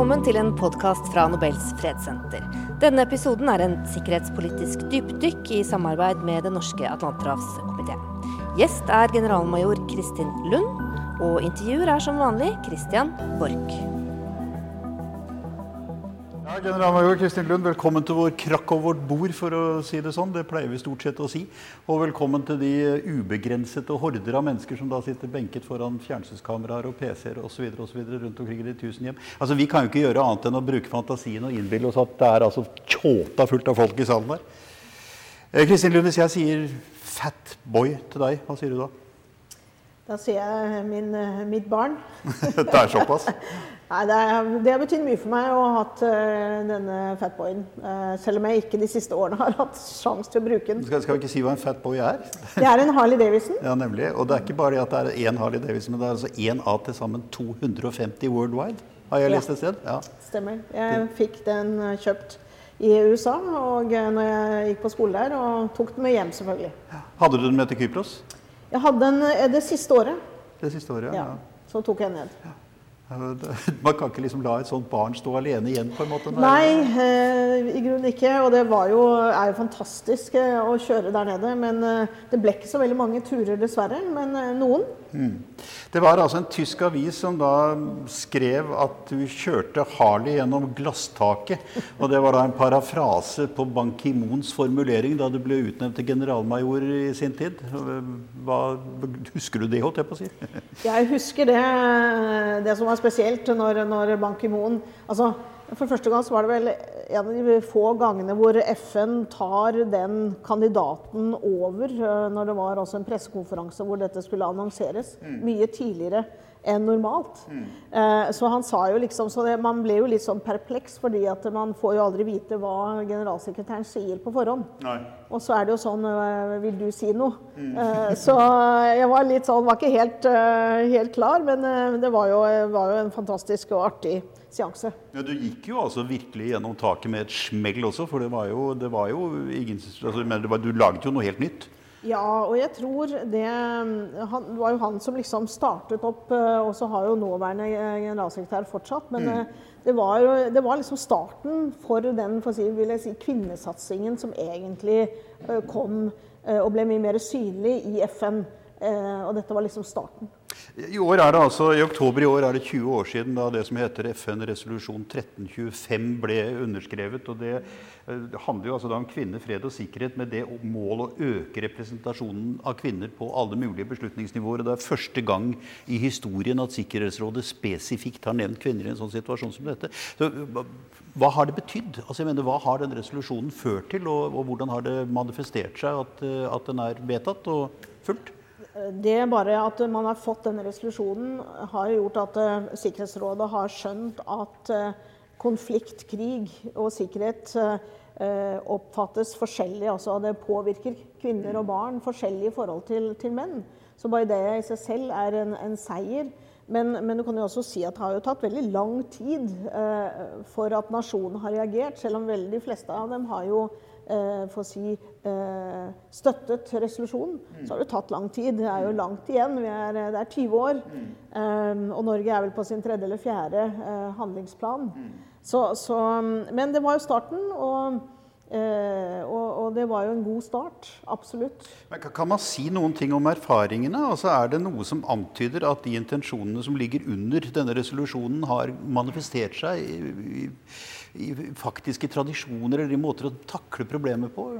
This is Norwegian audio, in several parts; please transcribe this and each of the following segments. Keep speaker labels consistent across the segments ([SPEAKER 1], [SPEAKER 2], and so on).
[SPEAKER 1] Velkommen til en podkast fra Nobels fredssenter. Denne episoden er en sikkerhetspolitisk dypdykk i samarbeid med Den norske atlanterhavskomiteen. Gjest er generalmajor Kristin Lund, og intervjuer er som vanlig Christian Borch.
[SPEAKER 2] Generalmajor Kristin Lund, velkommen til vår krakk og vårt bord, for å si det sånn. Det pleier vi stort sett å si. Og velkommen til de ubegrensede horder av mennesker som da sitter benket foran fjernsynskameraer og PC-er osv. rundt omkring i de tusen hjem. Altså, Vi kan jo ikke gjøre annet enn å bruke fantasien og innbille oss at det er altså tjåta fullt av folk i salen her. Eh, Kristin Lund, hvis jeg sier 'fat boy' til deg, hva sier du da?
[SPEAKER 3] Da sier jeg min, eh, mitt barn.
[SPEAKER 2] det er såpass?
[SPEAKER 3] Nei, det, er, det har betydd mye for meg å ha hatt uh, denne fatboyen. Uh, selv om jeg ikke de siste årene har hatt sjanse til å bruke den.
[SPEAKER 2] Skal, skal, vi ikke si hva en fatboy er?
[SPEAKER 3] det er en Harley Davidson.
[SPEAKER 2] ja, nemlig. Og det er ikke bare at det er én Harley Davidson, men det er altså én av til sammen 250 worldwide. Har jeg lest et sted?
[SPEAKER 3] Ja. Stemmer. Jeg fikk den kjøpt i USA og når jeg gikk på skole der, og tok den med hjem, selvfølgelig.
[SPEAKER 2] Hadde du den med til Kypros?
[SPEAKER 3] Jeg hadde den det siste året.
[SPEAKER 2] Det siste året, ja.
[SPEAKER 3] ja. Så tok jeg den ned. Ja.
[SPEAKER 2] Man kan ikke liksom la et sånt barn stå alene igjen? på en måte?
[SPEAKER 3] Nei, eh, i grunnen ikke. Og det jo, er jo fantastisk eh, å kjøre der nede. Men eh, det ble ikke så veldig mange turer, dessverre. Men noen.
[SPEAKER 2] Det var altså en tysk avis som da skrev at du kjørte Harley gjennom glasstaket. Og det var da en parafrase på Ban Ki-moons formulering da du ble utnevnt til generalmajor i sin tid. Hva, husker du det, holdt jeg på å si?
[SPEAKER 3] Jeg husker det. Det som var spesielt når, når Ban Ki-moon altså, For første gang så var det vel en av de få gangene hvor FN tar den kandidaten over øh, når det var også en pressekonferanse hvor dette skulle annonseres. Mm. Mye tidligere enn normalt. Mm. Eh, så han sa jo liksom Så det, man ble jo litt sånn perpleks, fordi at man får jo aldri vite hva generalsekretæren sier på forhånd. Nei. Og så er det jo sånn eh, Vil du si noe? Mm. Eh, så jeg var litt sånn Var ikke helt, helt klar, men det var jo, var jo, en fantastisk og artig seanse.
[SPEAKER 2] Ja, Du gikk jo altså virkelig gjennom taket med et smell også, for det var jo, det var jo ingen altså, Men var, du laget jo noe helt nytt.
[SPEAKER 3] Ja, og jeg tror det han, Det var jo han som liksom startet opp, eh, og så har jo nåværende generalsekretær fortsatt. Men mm. Eh, det, var, det, var, liksom starten for den for si, vil jeg si, kvinnesatsingen som egentlig eh, kom og ble mye mer synlig i FN. Og dette var liksom starten.
[SPEAKER 2] I, år er det altså, I oktober i år er det 20 år siden da det som heter FN-resolusjon 1325 ble underskrevet. og Det eh, handler jo altså da om kvinner, fred og sikkerhet med det mål å øke representasjonen av kvinner på alle mulige beslutningsnivåer. og Det er første gang i historien at Sikkerhetsrådet spesifikt har nevnt kvinner i en sånn situasjon som dette. Så, hva har det betydd? Altså, jeg mener, hva har den resolusjonen ført til, og, og hvordan har det manifestert seg at, eh, at den er vedtatt og fulgt?
[SPEAKER 3] Det bare at man har fått denne resolusjonen, har gjort at uh, Sikkerhetsrådet har skjønt at uh, konflikt, krig og sikkerhet uh, oppfattes forskjellig. Altså det påvirker kvinner og barn forskjellig i forhold til, til menn. Så bare det i seg selv er en, en seier. Men, men, du kan jo også si at det har jo tatt veldig lang tid for at nasjonen har reagert, selv om veldig de fleste av dem har jo Eh, for å si, eh, støttet resolusjonen, mm. så har det tatt lang tid. Det er jo langt igjen. Er, det er 20 år. Mm. Um, og Norge er vel på sin tredje eller fjerde handlingsplan. Mm. Så, så, men det var jo starten. og Eh, og, og, det var jo en god start. Absolutt.
[SPEAKER 2] Men kan man si noen ting om erfaringene? Altså Er det noe som antyder at de intensjonene som ligger under denne resolusjonen, har manifestert seg i, i, i faktiske tradisjoner eller i måter å takle problemet på?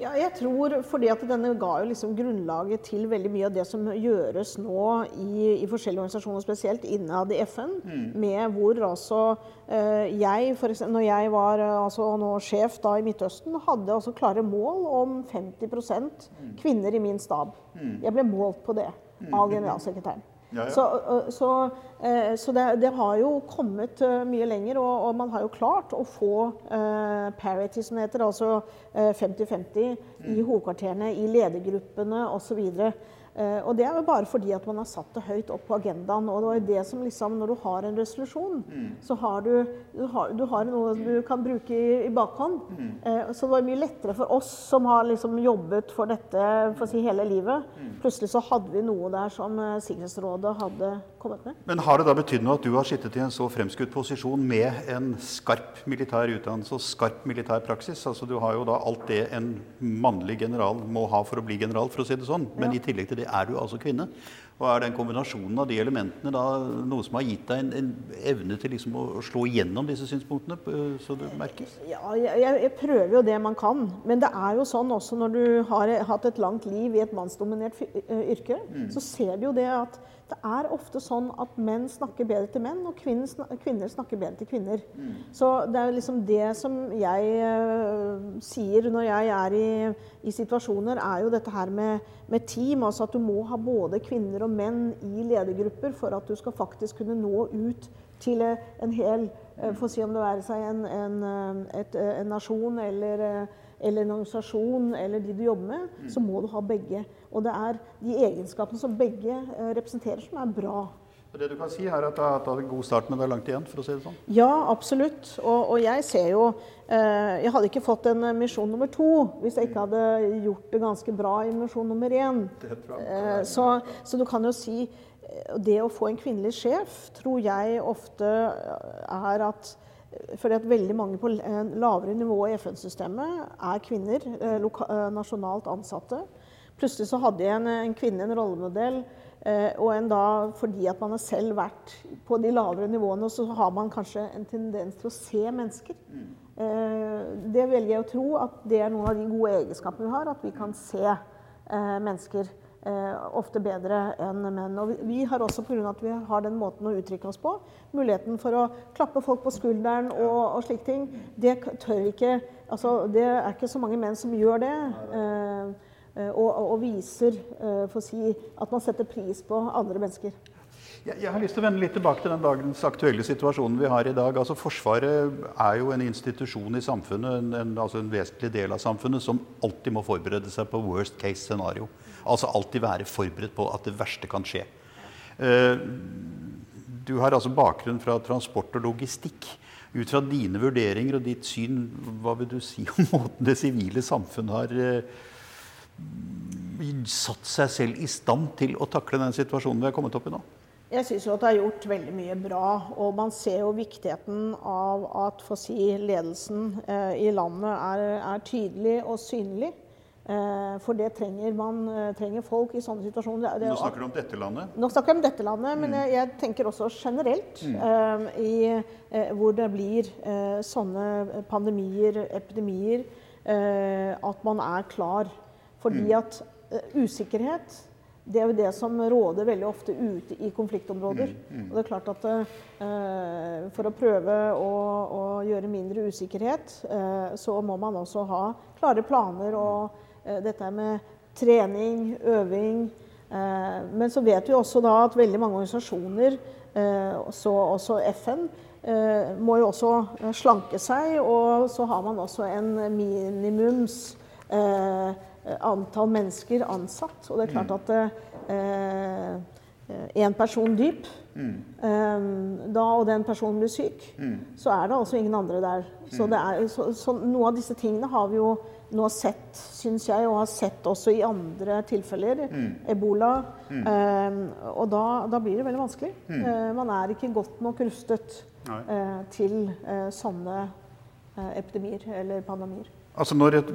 [SPEAKER 3] Ja, jeg tror fordi at denne ga jo liksom grunnlaget til veldig mye av det som gjøres nå i, i forskjellige organisasjoner, spesielt innad i FN. Mm. Med hvor altså eh, jeg, for eksempel, når jeg var eh, altså, nå sjef da i Midtøsten, hadde altså klare mål om 50 mm. kvinner i min stab. Mm. Jeg ble målt på det av generalsekretæren. Ja, ja. Så, så, eh, så det, det, har jo kommet eh, mye lenger, og, og, man har jo klart å få uh, parity, som det heter, altså 50-50 uh, mm. i hovedkvarterene, i ledergruppene osv. Eh, og det er jo bare fordi at man har satt det høyt opp på agendaen. Og det var jo det som liksom Når du har en resolusjon, mm. så har du, du, har, du har noe du kan bruke i, i bakhånd. Mm. Eh, så det var mye lettere for oss som har liksom jobbet for dette for å si hele livet. Mm. Plutselig så hadde vi noe der som eh, Sikkerhetsrådet hadde kommet med.
[SPEAKER 2] Men har det da betydd noe at du har sittet i en så fremskutt posisjon med en skarp militær utdannelse og skarp militær praksis? Altså Du har jo da alt det en mannlig general må ha for å bli general, for å si det sånn. Men ja. i tillegg til det er du altså kvinne. Og er den kombinasjonen av de elementene da noe som har gitt deg en, en evne til liksom å slå igjennom disse synspunktene, så det merkes?
[SPEAKER 3] Ja, jeg, jeg, prøver jo det man kan. Men det er jo sånn også når du har hatt et langt liv i et mannsdominert yrke, mm. så ser du jo det at det er ofte sånn at menn snakker bedre til menn, og kvinner snakker bedre til kvinner. Mm. Så det er liksom det som jeg uh, sier når jeg er i, i, situasjoner, er jo dette her med, med, team. Altså at du må ha både kvinner og menn i ledergrupper for at du skal faktisk kunne nå ut til en hel uh, For å si om det være seg en, en, eh, et, en nasjon eller eller en organisasjon eller de du jobber med, mm. så må du ha begge. Og det er de egenskapene som begge eh, representerer, som er bra.
[SPEAKER 2] Det du kan si er at det har en god start, men det er langt igjen? for å si det sånn?
[SPEAKER 3] Ja, absolutt. Og, og jeg ser jo eh, Jeg hadde ikke fått en misjon nummer to hvis jeg ikke hadde gjort det ganske bra i misjon nummer én. Eh, så, så, du kan jo si eh, Det å få en kvinnelig sjef tror jeg ofte er at fordi at veldig mange på lavere nivå i FN-systemet er kvinner, eh, eh, nasjonalt ansatte. Plutselig så hadde jeg en, en kvinne, en rollemodell, eh, og en da fordi at man har selv vært på de lavere nivåene, så har man kanskje en tendens til å se mennesker. Det velger jeg å tro at det er noen av de gode egenskapene vi har, at vi kan se mennesker. Eh, ofte bedre enn menn. Og vi har også, pga. at vi har den måten å uttrykke oss på, muligheten for å klappe folk på skulderen og, og slike ting. Det tør ikke altså, Det er ikke så mange menn som gjør det. Eh, eh og, og, viser eh, si at man setter pris på andre mennesker.
[SPEAKER 2] Jeg, har lyst til å vende litt tilbake til den dagens aktuelle situasjonen vi har i dag. Altså Forsvaret er jo en institusjon i samfunnet, en, en, altså en vesentlig del av samfunnet, som alltid må forberede seg på worst case scenario. Altså alltid være forberedt på at det verste kan skje. Eh, du har altså bakgrunn fra transport og logistikk. Ut fra dine vurderinger og ditt syn, hva vil du si om måten det sivile samfunn har eh, satt seg selv i stand til å takle den situasjonen vi har kommet opp i nå?
[SPEAKER 3] Jeg syns det er gjort veldig mye bra. Og man ser jo viktigheten av at si, ledelsen eh, i landet er, er, tydelig og synlig. Eh, for det trenger man eh, trenger folk i sånne situasjoner.
[SPEAKER 2] Det, nå snakker du om dette landet?
[SPEAKER 3] Nå snakker jeg om dette landet, mm. men jeg, jeg, tenker også generelt. Mm. Eh, i, uh, hvor det blir uh, sånne pandemier, epidemier, at man er klar. Fordi mm. at usikkerhet det er jo det som råder veldig ofte ute i konfliktområder. Mm, mm. Og det er klart at uh, For å prøve å, å gjøre mindre usikkerhet, uh, så må man også ha klare planer og Eh, dette med trening, øving. Eh, men så vet vi også da at veldig mange organisasjoner, eh, også, også FN, må jo også slanke seg. Og så har man også en minimums antall mennesker ansatt. Og det er klart mm. at én person dyp mm. da og den personen blir syk, mm. så er det altså ingen andre der. Så, mm. er, så, så noe av disse tingene har vi jo nå sett, syns jeg, og har sett også i andre tilfeller, mm. ebola. Mm. Um, og da, da, blir det veldig vanskelig. Uh, man er ikke godt nok rustet til sånne epidemier eller pandemier.
[SPEAKER 2] Altså et,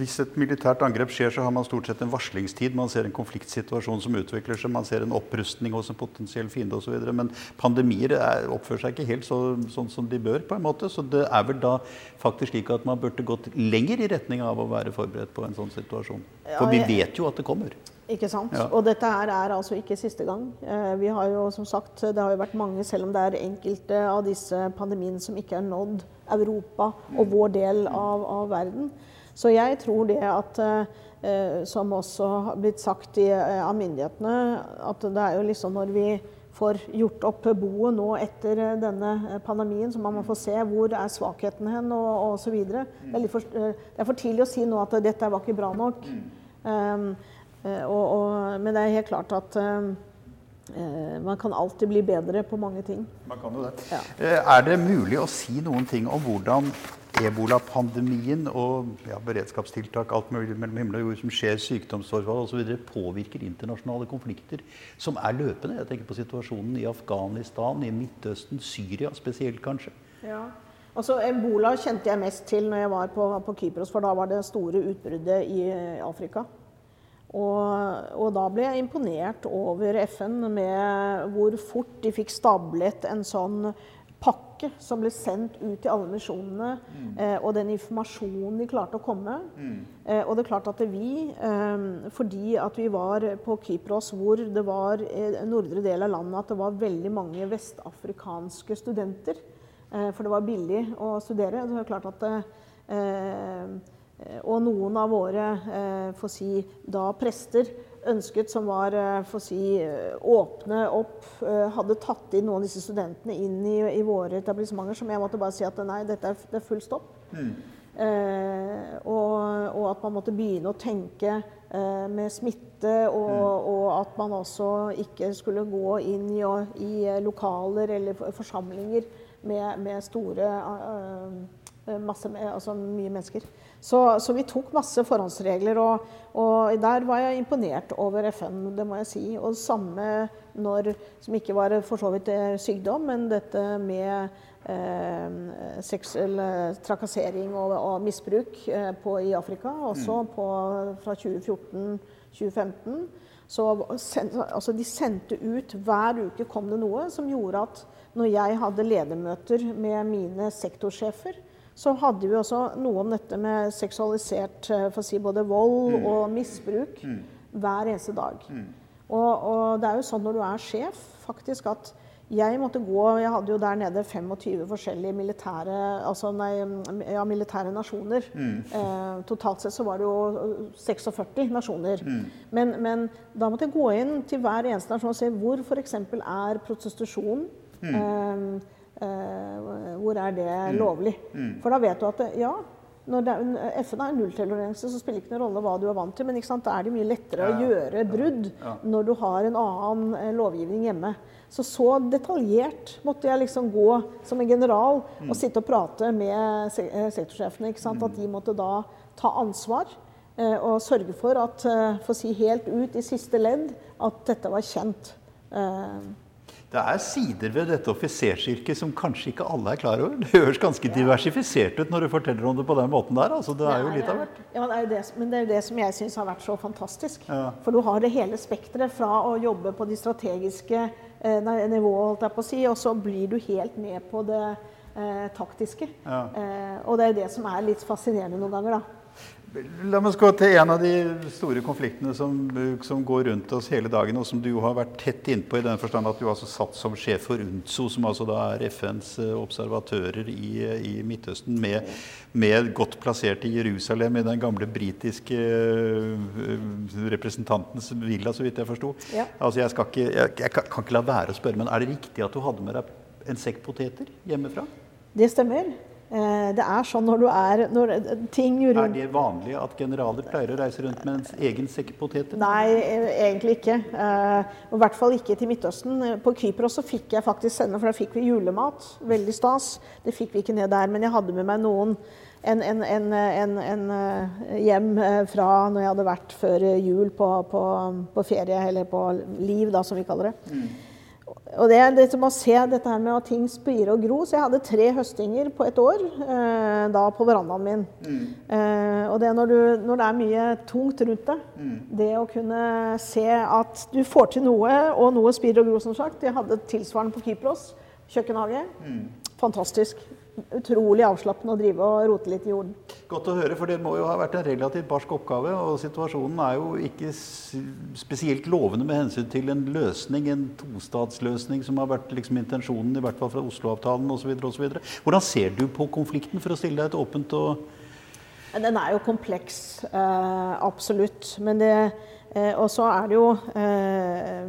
[SPEAKER 2] hvis et militært angrep skjer, så har man stort sett en varslingstid. Man ser en konfliktsituasjon som utvikler seg, man ser en opprustning hos en potensiell fiende osv. Men pandemier er, oppfører seg ikke helt så, sånn som de bør. på en måte, Så det er vel da faktisk slik at man burde gått lenger i retning av å være forberedt på en sånn situasjon. For vi vet jo at det kommer.
[SPEAKER 3] Ikke sant. Ja. Og dette her er altså ikke siste gang. Eh, vi har jo som sagt, Det har jo vært mange, selv om det er enkelte av disse pandemiene som ikke er nådd Europa og mm. vår del av, av verden. Så jeg tror det at eh, som også har blitt sagt i, eh, av myndighetene, at det er jo liksom når vi får gjort opp boet nå etter denne pandemien, så man må få se hvor er svakhetene hen og osv. Det, er det er for tidlig å si nå at dette var ikke bra nok. Um, og, og, men det er helt klart at man kan alltid bli bedre på mange ting.
[SPEAKER 2] Man kan jo det.
[SPEAKER 3] Ja.
[SPEAKER 2] Er det mulig å si noen ting om hvordan ebolapandemien og ja, beredskapstiltak alt mulig mellom himmel og jord som skjer, sykdomsforfall osv. påvirker internasjonale konflikter som er løpende? Jeg tenker på situasjonen i Afghanistan, i Midtøsten, Syria spesielt kanskje?
[SPEAKER 3] Ja, altså Ebola kjente jeg mest til når jeg var på, på Kypros, for da var det store utbruddet i Afrika. Og, og, da ble jeg imponert over FN med hvor fort de fikk stablet en sånn pakke som ble sendt ut til alle misjonene, mm. eh, og den informasjonen de klarte å komme. Mm. Eh, og det er klart at vi, eh, fordi at vi var på Kypros, hvor det var i eh, nordre del av landet at det var veldig mange vestafrikanske studenter, eh, for det var billig å studere, det er klart at eh, og noen av våre får si, da prester ønsket, som var eh, for å si, eh, åpne opp, eh, hadde tatt inn noen av disse studentene inn i, i våre etablissementer, som jeg måtte bare si at nei, dette er, det er full stopp. Mm. Eh, og, og, at man måtte begynne å tenke eh, med smitte, og, mm. og, at man også ikke skulle gå inn i, i lokaler eller forsamlinger med, med store uh, masse, altså mye mennesker. Så, så, vi tok masse forhåndsregler, og, og, der var jeg imponert over FN, det må jeg si. Og samme når, som ikke var for så vidt eh, sykdom, men dette med eh, seksuell trakassering og, og misbruk eh, på, i Afrika, også mm. på, fra 2014-2015. Så altså, de sendte ut Hver uke kom det noe som gjorde at når jeg hadde ledermøter med mine sektorsjefer, så hadde vi også noe om dette med seksualisert eh, si, både vold mm. og misbruk mm. hver eneste dag. Mm. Og, og, det er jo sånn når du er sjef, faktisk at jeg måtte gå Jeg hadde jo der nede 25 forskjellige militære, altså nei, ja, militære nasjoner. Mm. Eh, totalt sett så var det jo 46 nasjoner. Mm. Men, men, da måtte jeg gå inn til hver eneste nasjon og se hvor f.eks. er prostitusjon. Mm. Eh, Eh, hvor er det mm. lovlig? Mm. For da vet du at ja, når det, FN har nulltoleranse, så spiller det ikke noen rolle hva du er vant til. Men da er det mye lettere å gjøre brudd når du har en annen eh, lovgivning hjemme. Så så detaljert måtte jeg liksom gå som en general mm. og sitte og prate med eh, sektorsjefene. ikke sant? At de måtte da ta ansvar og sørge for at, for å si helt ut i siste ledd, at dette var kjent.
[SPEAKER 2] Det er sider ved dette offisersyrket som kanskje ikke alle er klar over. Det høres ganske diversifisert ut når du forteller om det på den måten der. altså Det er jo litt av hvert.
[SPEAKER 3] Ja, men det er jo det, men det, er det som jeg syns har vært så fantastisk. Ja. For du har det hele spekteret fra å jobbe på de strategiske eh, nivået, holdt jeg på å si, og så blir du helt med på det eh, taktiske. Ja. Eh, og det er det som er litt fascinerende noen ganger, da.
[SPEAKER 2] La oss gå til en av de store konfliktene som, som, går rundt oss hele dagen, og som du har vært tett innpå i den forstand at du altså satt som sjef for UNTSO, som altså da er FNs eh, observatører i, i Midtøsten, med, med, godt plassert i Jerusalem, i den gamle britiske uh, representantens villa, så vidt jeg forsto. Ja. Altså jeg, ikke, jeg, jeg kan ikke la være å spørre, men er det riktig at du hadde med deg en sekk poteter hjemmefra?
[SPEAKER 3] Det stemmer. Eh, det er sånn når du er når ting
[SPEAKER 2] rundt Er det vanlig at generaler pleier å reise rundt med en egen sekk poteter?
[SPEAKER 3] Nei, e, egentlig ikke. Eh, I hvert fall ikke til Midtøsten. På Kypros så fikk jeg faktisk sende, for da fikk vi julemat. Veldig stas. Det fikk vi ikke ned der. Men jeg hadde med meg noen en, en, en, en, eh, hjem fra når jeg hadde vært før jul på, på, på ferie, eller på liv, da, som vi kaller det. Mm. Og det er liksom å se dette her med at ting spirer og gror. Så jeg hadde tre høstinger på et år eh, da på verandaen min. Mm. Eh, og det når, du, når, det er mye tungt rundt det, mm. det å kunne se at du får til noe, og noe spirer og gror, som sagt. Jeg hadde tilsvarende på Kypros kjøkkenhage. Mm. Fantastisk utrolig avslappende å drive og rote litt i jorden.
[SPEAKER 2] Godt å høre, for det må jo ha vært en relativt barsk oppgave. Og situasjonen er jo ikke spesielt lovende med hensyn til en løsning, en tostatsløsning, som har vært liksom intensjonen, i hvert fall fra Oslo-avtalen osv. Hvordan ser du på konflikten, for å stille deg et åpent og
[SPEAKER 3] Den er jo kompleks, eh, absolutt. Men det eh, Og så er det jo eh,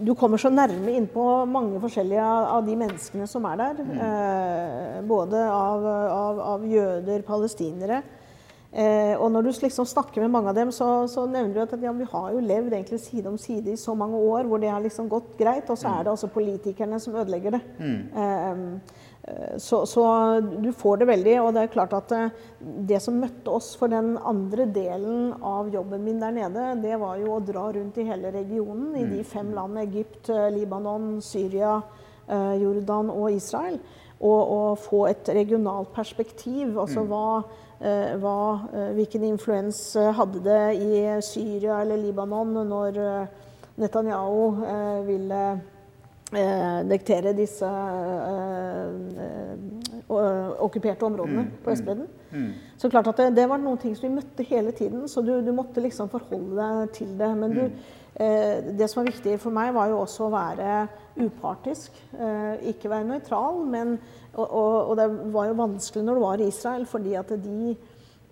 [SPEAKER 3] du kommer så nærme innpå mange forskjellige av de menneskene som er der. Mm. Eh, både av, av, av, jøder, palestinere. Eh, og når du liksom snakker med mange av dem, så, så nevner du at ja, vi har jo levd egentlig side om side i så mange år hvor det har liksom gått greit, og så er det altså politikerne som ødelegger det. Eh, så, så, du får det veldig. Og det er klart at eh, det som møtte oss for den andre delen av jobben min der nede, det var jo å dra rundt i hele regionen, i de fem landene Egypt, eh, Libanon, Syria, eh, Jordan og Israel. Og, og få et regionalt perspektiv. Altså hva hva, hvilken influens hadde det i Syria eller Libanon når Netanyahu ville eh, diktere disse eh, eh, okkuperte områdene
[SPEAKER 2] Mm,
[SPEAKER 3] på Vestbredden. Så klart at det, det var noen ting som vi møtte hele tiden, så du, du måtte liksom forholde deg til det. Men du, eh, det som var viktig for meg, var jo også å være upartisk. Eh, ikke være nøytral, men og, og, og det var jo vanskelig når du var i Israel, fordi at de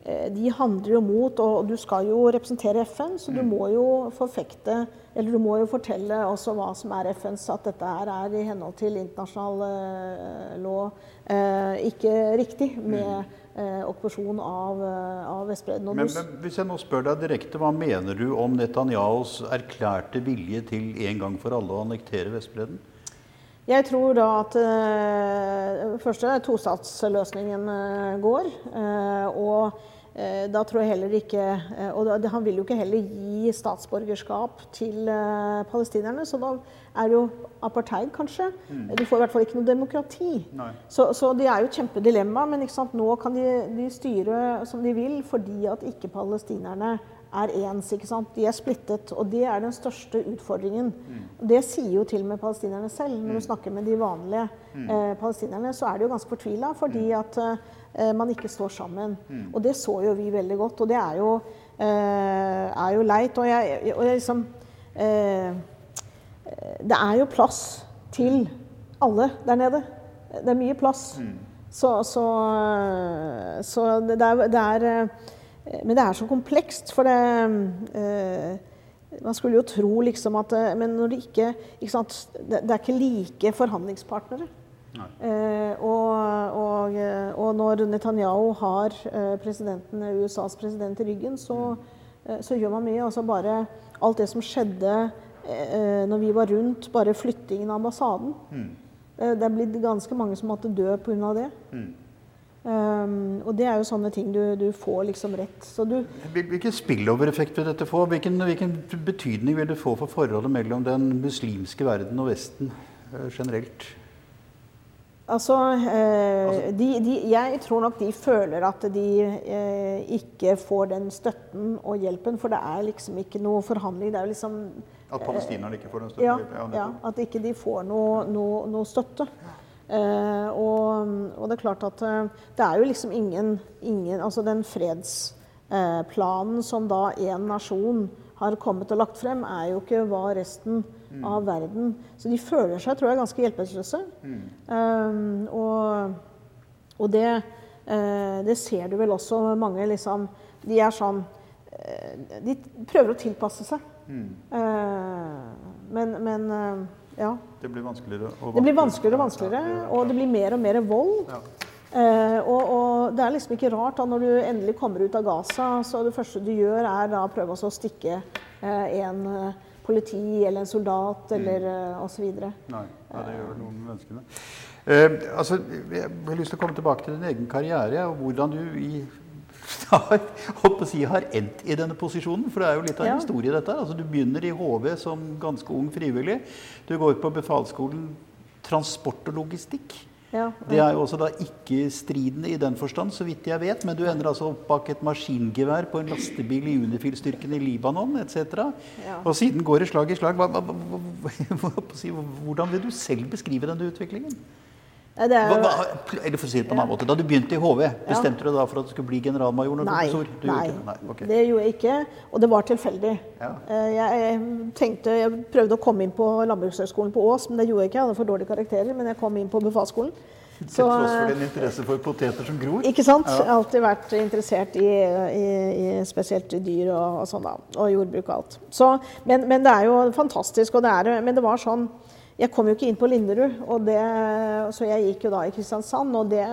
[SPEAKER 3] de handler jo mot, og du skal jo representere FN, så du må jo forfekte Eller du må jo fortelle også hva som er FNs, at dette her er i henhold til internasjonal eh, lov eh, ikke riktig med eh, okkupasjon av, eh, av Vestbredden.
[SPEAKER 2] Men, men hvis jeg nå spør deg direkte, hva mener du om Netanyahus erklærte vilje til en gang for alle å annektere Vestbredden?
[SPEAKER 3] Jeg tror da at eh, første tostatsløsningen eh, går. eh, og da tror jeg heller ikke Og han vil jo ikke heller gi statsborgerskap til palestinerne, så da er det jo apartheid, kanskje. Du får i hvert fall ikke noe demokrati. Så, så det er jo et kjempedilemma, men nå kan de, de styre som de vil fordi at ikke palestinerne er ens. ikke sant? De er splittet, og det er den største utfordringen. Det sier jo til og med palestinerne selv. Når du snakker med de vanlige eh, palestinerne, så er de jo ganske fortvila fordi at eh, man ikke står sammen. Og det så jo vi veldig godt, og det er jo, eh, er jo leit. Og jeg, og jeg liksom eh, det er jo plass til alle der nede. Det er mye plass. Så, så, så det, er, det er eh, Men det er så komplekst, for det eh, Man skulle jo tro liksom at eh, Men når det ikke, ikke sant, det, er ikke like forhandlingspartnere. Eh, og, og, eh, og når Netanyahu har eh, presidenten, USAs president i ryggen, så, eh, så gjør man mye. Altså bare alt det som skjedde eh, når vi var rundt, bare flyttingen av ambassaden. Eh, det er blitt ganske mange som måtte dø pga. det. Um, og det er jo sånne ting du, du får liksom rett. Så du,
[SPEAKER 2] Hvil- Hvilken spillovereffekt vil dette få? Hvilken, hvilken betydning vil det få for forholdet mellom den muslimske verden og Vesten eh, generelt?
[SPEAKER 3] Altså, eh, de, de, jeg tror nok de føler at de eh, ikke får den støtten og hjelpen, for det er liksom ikke noe forhandling. Det er jo liksom
[SPEAKER 2] At palestinerne ikke får den støtten?
[SPEAKER 3] Ja, ja at ikke de får noe, noe, noe støtte. Eh, og, og det er klart at eh, det er jo liksom ingen, ingen Altså den fredsplanen som da én nasjon har kommet og lagt frem, er jo ikke hva resten av verden Så de føler seg, tror jeg, ganske hjelpeløse. Eh, og, og det, eh, det ser du vel også mange liksom De er sånn eh, De prøver å tilpasse seg. Eh, men, men eh, ja.
[SPEAKER 2] Det blir vanskeligere og
[SPEAKER 3] Det blir vanskeligere og vanskeligere, og det blir mer og mer vold. Eh, og, og det er liksom ikke rart da når du endelig kommer ut av Gaza, så det første du gjør, er da prøve å stikke eh, en eh, politi eller en soldat eller uh, osv.
[SPEAKER 2] Nei, ja, det gjør noe noen med menneskene. Eh, altså, jeg har lyst til å komme tilbake til din egen karriere og hvordan du i har, si, har endt i denne posisjonen. For det er jo litt av en
[SPEAKER 3] Ja.
[SPEAKER 2] historie, dette. Altså, du begynner i HV som ganske ung frivillig. Du går på befalsskolen transport og logistikk.
[SPEAKER 3] Ja.
[SPEAKER 2] Det er jo også da ikke-stridende i den forstand, så vidt jeg vet. Men du ender altså opp bak et maskingevær på en lastebil i Unifil-styrken i Libanon etc.
[SPEAKER 3] Ja.
[SPEAKER 2] Og siden går det slag i slag. Hvordan vil du selv beskrive denne utviklingen?
[SPEAKER 3] Det er
[SPEAKER 2] Hva, hva, eller for å si det på en annen måte, Da du begynte i HV, bestemte du deg da for at du skulle bli generalmajor? når
[SPEAKER 3] Nei,
[SPEAKER 2] du gjorde
[SPEAKER 3] nei,
[SPEAKER 2] ikke det? nei okay.
[SPEAKER 3] det gjorde jeg ikke. Og det var tilfeldig.
[SPEAKER 2] Ja.
[SPEAKER 3] Eh, Jeg tenkte, jeg prøvde å komme inn på Landbrukshøgskolen på Ås, men det gjorde jeg ikke. Jeg hadde for dårlige karakterer, men jeg kom inn på befalsskolen.
[SPEAKER 2] Til tross for
[SPEAKER 3] eh,
[SPEAKER 2] din interesse for poteter som gror?
[SPEAKER 3] Ikke sant? Jeg har alltid vært interessert i, i, i spesielt dyr og, og sånn da, og jordbruk og alt. Så, men, men det er jo fantastisk. Og det er, men det var sånn Jeg kom jo ikke inn på Linderud, og det, så jeg gikk jo da i Kristiansand. Og det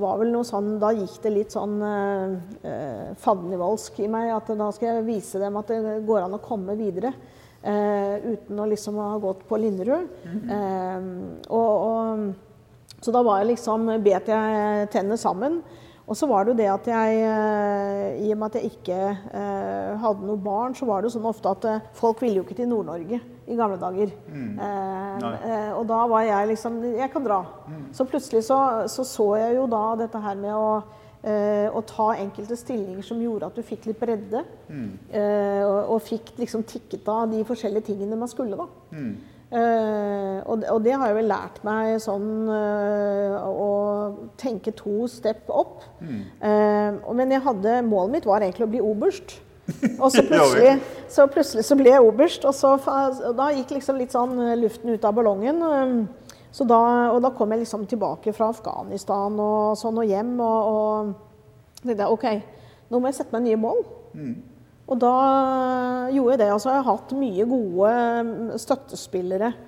[SPEAKER 3] var vel noe sånn Da gikk det litt sånn eh, eh i meg. At da skal jeg vise dem at det går an å komme videre. Eh, uten å liksom ha gått på Linderud. Mm -hmm. og, og, så da var jeg liksom Bet jeg tennene sammen. Og så var det jo det at jeg, eh, i og med at jeg ikke eh, hadde noe barn, så var det jo sånn ofte at eh, folk ville jo ikke til Nord-Norge i gamle dager. Mm. Eh, og da var jeg liksom Jeg kan dra. Mm. Så plutselig så, så, så jeg jo da dette her med å eh, å ta enkelte stillinger som gjorde at du fikk litt bredde. Mm. Eh, og, og, fikk liksom tikket av de forskjellige tingene man skulle, da. Og, og, det har jeg vel lært meg sånn uh, å tenke to step opp. Mm. Uh, men jeg hadde, målet mitt var egentlig å bli oberst. Og så plutselig, så, plutselig så ble jeg oberst, og, så, og, da gikk liksom litt sånn luften ut av ballongen. Da, og da kom jeg liksom tilbake fra Afghanistan og sånn og hjem og, og tenkte OK, nå må jeg sette meg nye mål. Mm. Og da gjorde jeg det. Altså, jeg har hatt mye gode mm, støttespillere eh,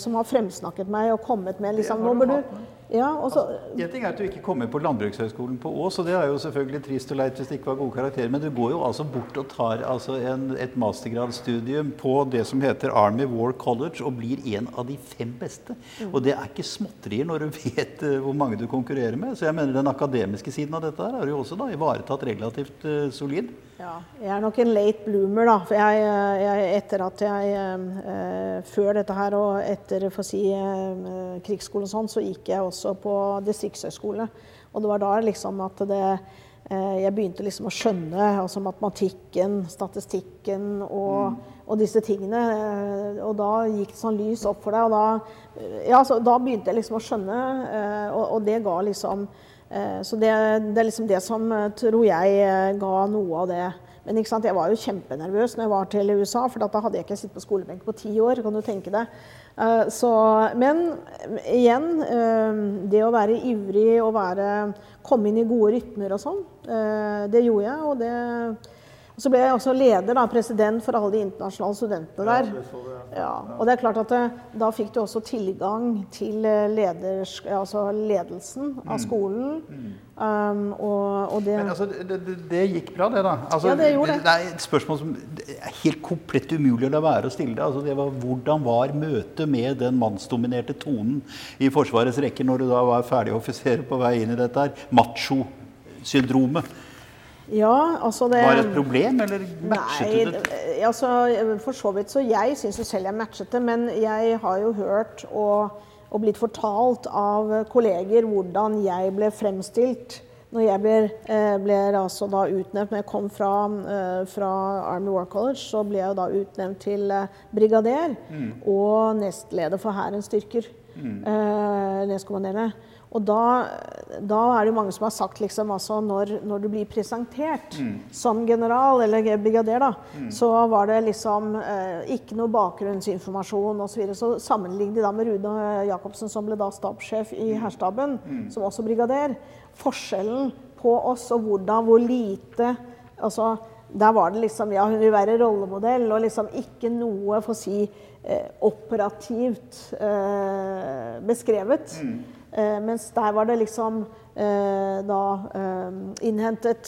[SPEAKER 3] som har fremsnakket meg og kommet med liksom, nå bør du
[SPEAKER 2] ja, altså, en ting er at du ikke kommer på Landbrukshøgskolen på Ås, og det er jo selvfølgelig trist og leit hvis det ikke var gode karakterer, men du går jo altså bort og tar altså en, et mastergradsstudium på det som heter Army War College, og blir en av de fem beste. Mm. Og det er ikke småtterier når du vet uh, hvor mange du konkurrerer med. Så jeg mener den akademiske siden av dette her har jo også da ivaretatt relativt uh, solid.
[SPEAKER 3] Ja, jeg er nok en late bloomer, da. For jeg, jeg etter at jeg uh, Før dette her og etter for å si, eh, krigsskole og sånn, så gikk jeg også på distriktshøyskole. Og det var da liksom at det eh, Jeg begynte liksom å skjønne altså matematikken, statistikken og, mm. og disse tingene. Eh, og da gikk det sånn lys opp for deg. Og da, ja, da begynte jeg liksom å skjønne, eh, og, og det ga liksom Eh, så det, det, er liksom det som eh, tror jeg eh, ga noe av det. Men jeg var jo kjempenervøs når jeg var til USA, for da hadde jeg ikke sittet på skolebenk på ti år. kan du tenke deg. Så, men igjen, det å være ivrig og komme inn i gode rytmer og sånn, det gjorde jeg. og det og så ble jeg også leder, da, president for alle de internasjonale studentene der. Ja, og det er klart at eh, Da fikk du også tilgang til eh, leders, altså ledelsen av mm. skolen. Mm. Um, og, og det,
[SPEAKER 2] Men altså, det, det, gikk bra, det, da? Altså,
[SPEAKER 3] ja, det gjorde
[SPEAKER 2] det. Det er et spørsmål som er helt komplett umulig å la være å stille deg. Altså, det var, hvordan var møtet med den mannsdominerte tonen i Forsvarets rekker når du da var ferdig offiser på vei inn i dette her? Macho-syndromet.
[SPEAKER 3] Ja, altså det
[SPEAKER 2] Var det et problem, eller matchet nei, du det?
[SPEAKER 3] Altså, for så vidt så Jeg syns jo selv jeg matchet det, men jeg har jo hørt og, og, blitt fortalt av kolleger hvordan jeg ble fremstilt når jeg ble, eh, ble altså da utnevnt Når jeg kom fra, eh, fra, Army War College, så ble jeg da utnevnt til eh, brigader mm. og nestleder for Hærens styrker. Mm. Eh. Og da, da, er det mange som har sagt liksom altså når, når, du blir presentert mm. som general eller brigader, da, mm. så var det liksom eh, ikke noe bakgrunnsinformasjon osv. Så, videre. så sammenlignet de da med Rune Jacobsen, som ble da stabssjef i mm. hærstaben, mm. som også brigader. Forskjellen på oss og hvordan, hvor lite altså, Der var det liksom Ja, hun vil være rollemodell, og liksom ikke noe, for å si, eh, operativt eh, beskrevet. Eh, mens der var det liksom eh, da eh, innhentet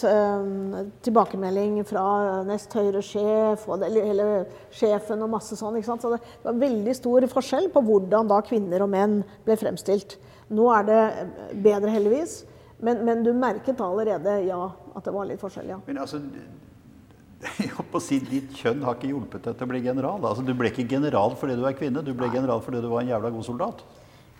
[SPEAKER 3] tilbakemelding fra nest høyre sjef og det, eller sjefen og masse sånn. ikke sant? Så det var veldig stor forskjell på hvordan da kvinner og menn ble fremstilt. Nå er det bedre, heldigvis. Men, men du merket allerede ja, at det var litt forskjell, ja.
[SPEAKER 2] Men altså, jeg å si, Ditt kjønn har ikke hjulpet deg til å bli general. Altså, du ble ikke general fordi du er kvinne, du ble general fordi du var en jævla god soldat.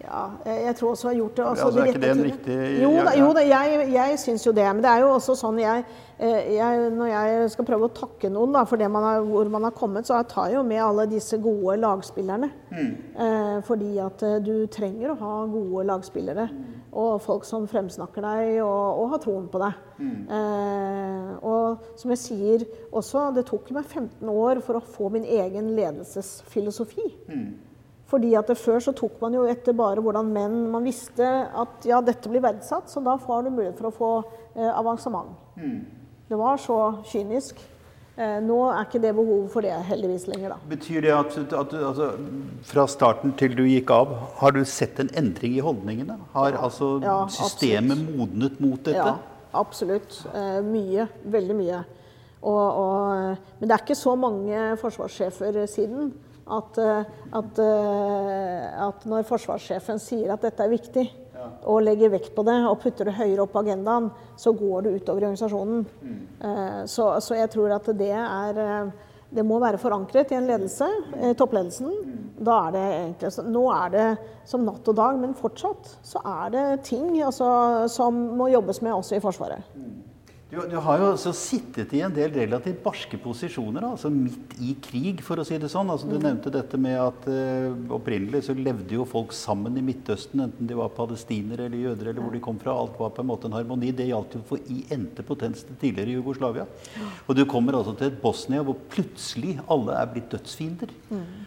[SPEAKER 3] Ja, jeg tror også jeg har gjort det. Altså,
[SPEAKER 2] altså, er ikke det en riktig
[SPEAKER 3] Jo da, jo, da jeg, jeg syns jo det. Men det er jo også sånn jeg, eh, jeg, Når jeg skal prøve å takke noen da, for man har, hvor man har kommet, så jeg tar jeg jo med alle disse gode lagspillerne. Mm. Eh, fordi at eh, du trenger å ha gode lagspillere. Mm. Og folk som fremsnakker deg og, og har troen på deg. Mm. Eh, og som jeg sier også, det tok meg 15 år for å få min egen ledelsesfilosofi. Fordi at Før så tok man jo etter bare hvordan menn Man visste at ja, dette blir verdsatt, så da får du mulighet for å få eh, avansement. Mm. Det var så kynisk. Eh, nå er ikke det behovet for det heldigvis lenger, da.
[SPEAKER 2] Betyr det at, at du, altså, fra starten til du gikk av, har du sett en endring i holdningene? Har altså
[SPEAKER 3] Ja,
[SPEAKER 2] systemet
[SPEAKER 3] absolutt.
[SPEAKER 2] modnet mot dette?
[SPEAKER 3] Ja, absolutt. Eh, mye. Veldig mye. Og, og, men det er ikke så mange forsvarssjefer siden at, eh, at, eh, at når forsvarssjefen sier at dette er viktig, og legger vekt på det og putter det høyere opp på agendaen, så går det utover organisasjonen. Mm. Så, så jeg tror at det er eh, det må være forankret i en ledelse, eh, toppledelsen. Da er det egentlig, nå er det som natt og dag, men fortsatt så er det ting altså, som må jobbes med også i Forsvaret.
[SPEAKER 2] Du, du har jo også sittet i en del relativt barske posisjoner, altså midt i krig, for å si det sånn. Altså, du nevnte dette med at eh, opprinnelig så levde jo folk sammen i Midtøsten, enten de var palestinere eller jøder eller hvor de kom fra. Alt var på en måte en harmoni. Det gjaldt jo for i ente potens til tidligere Jugoslavia. Og du kommer altså til et Bosnia hvor plutselig alle er blitt dødsfiender.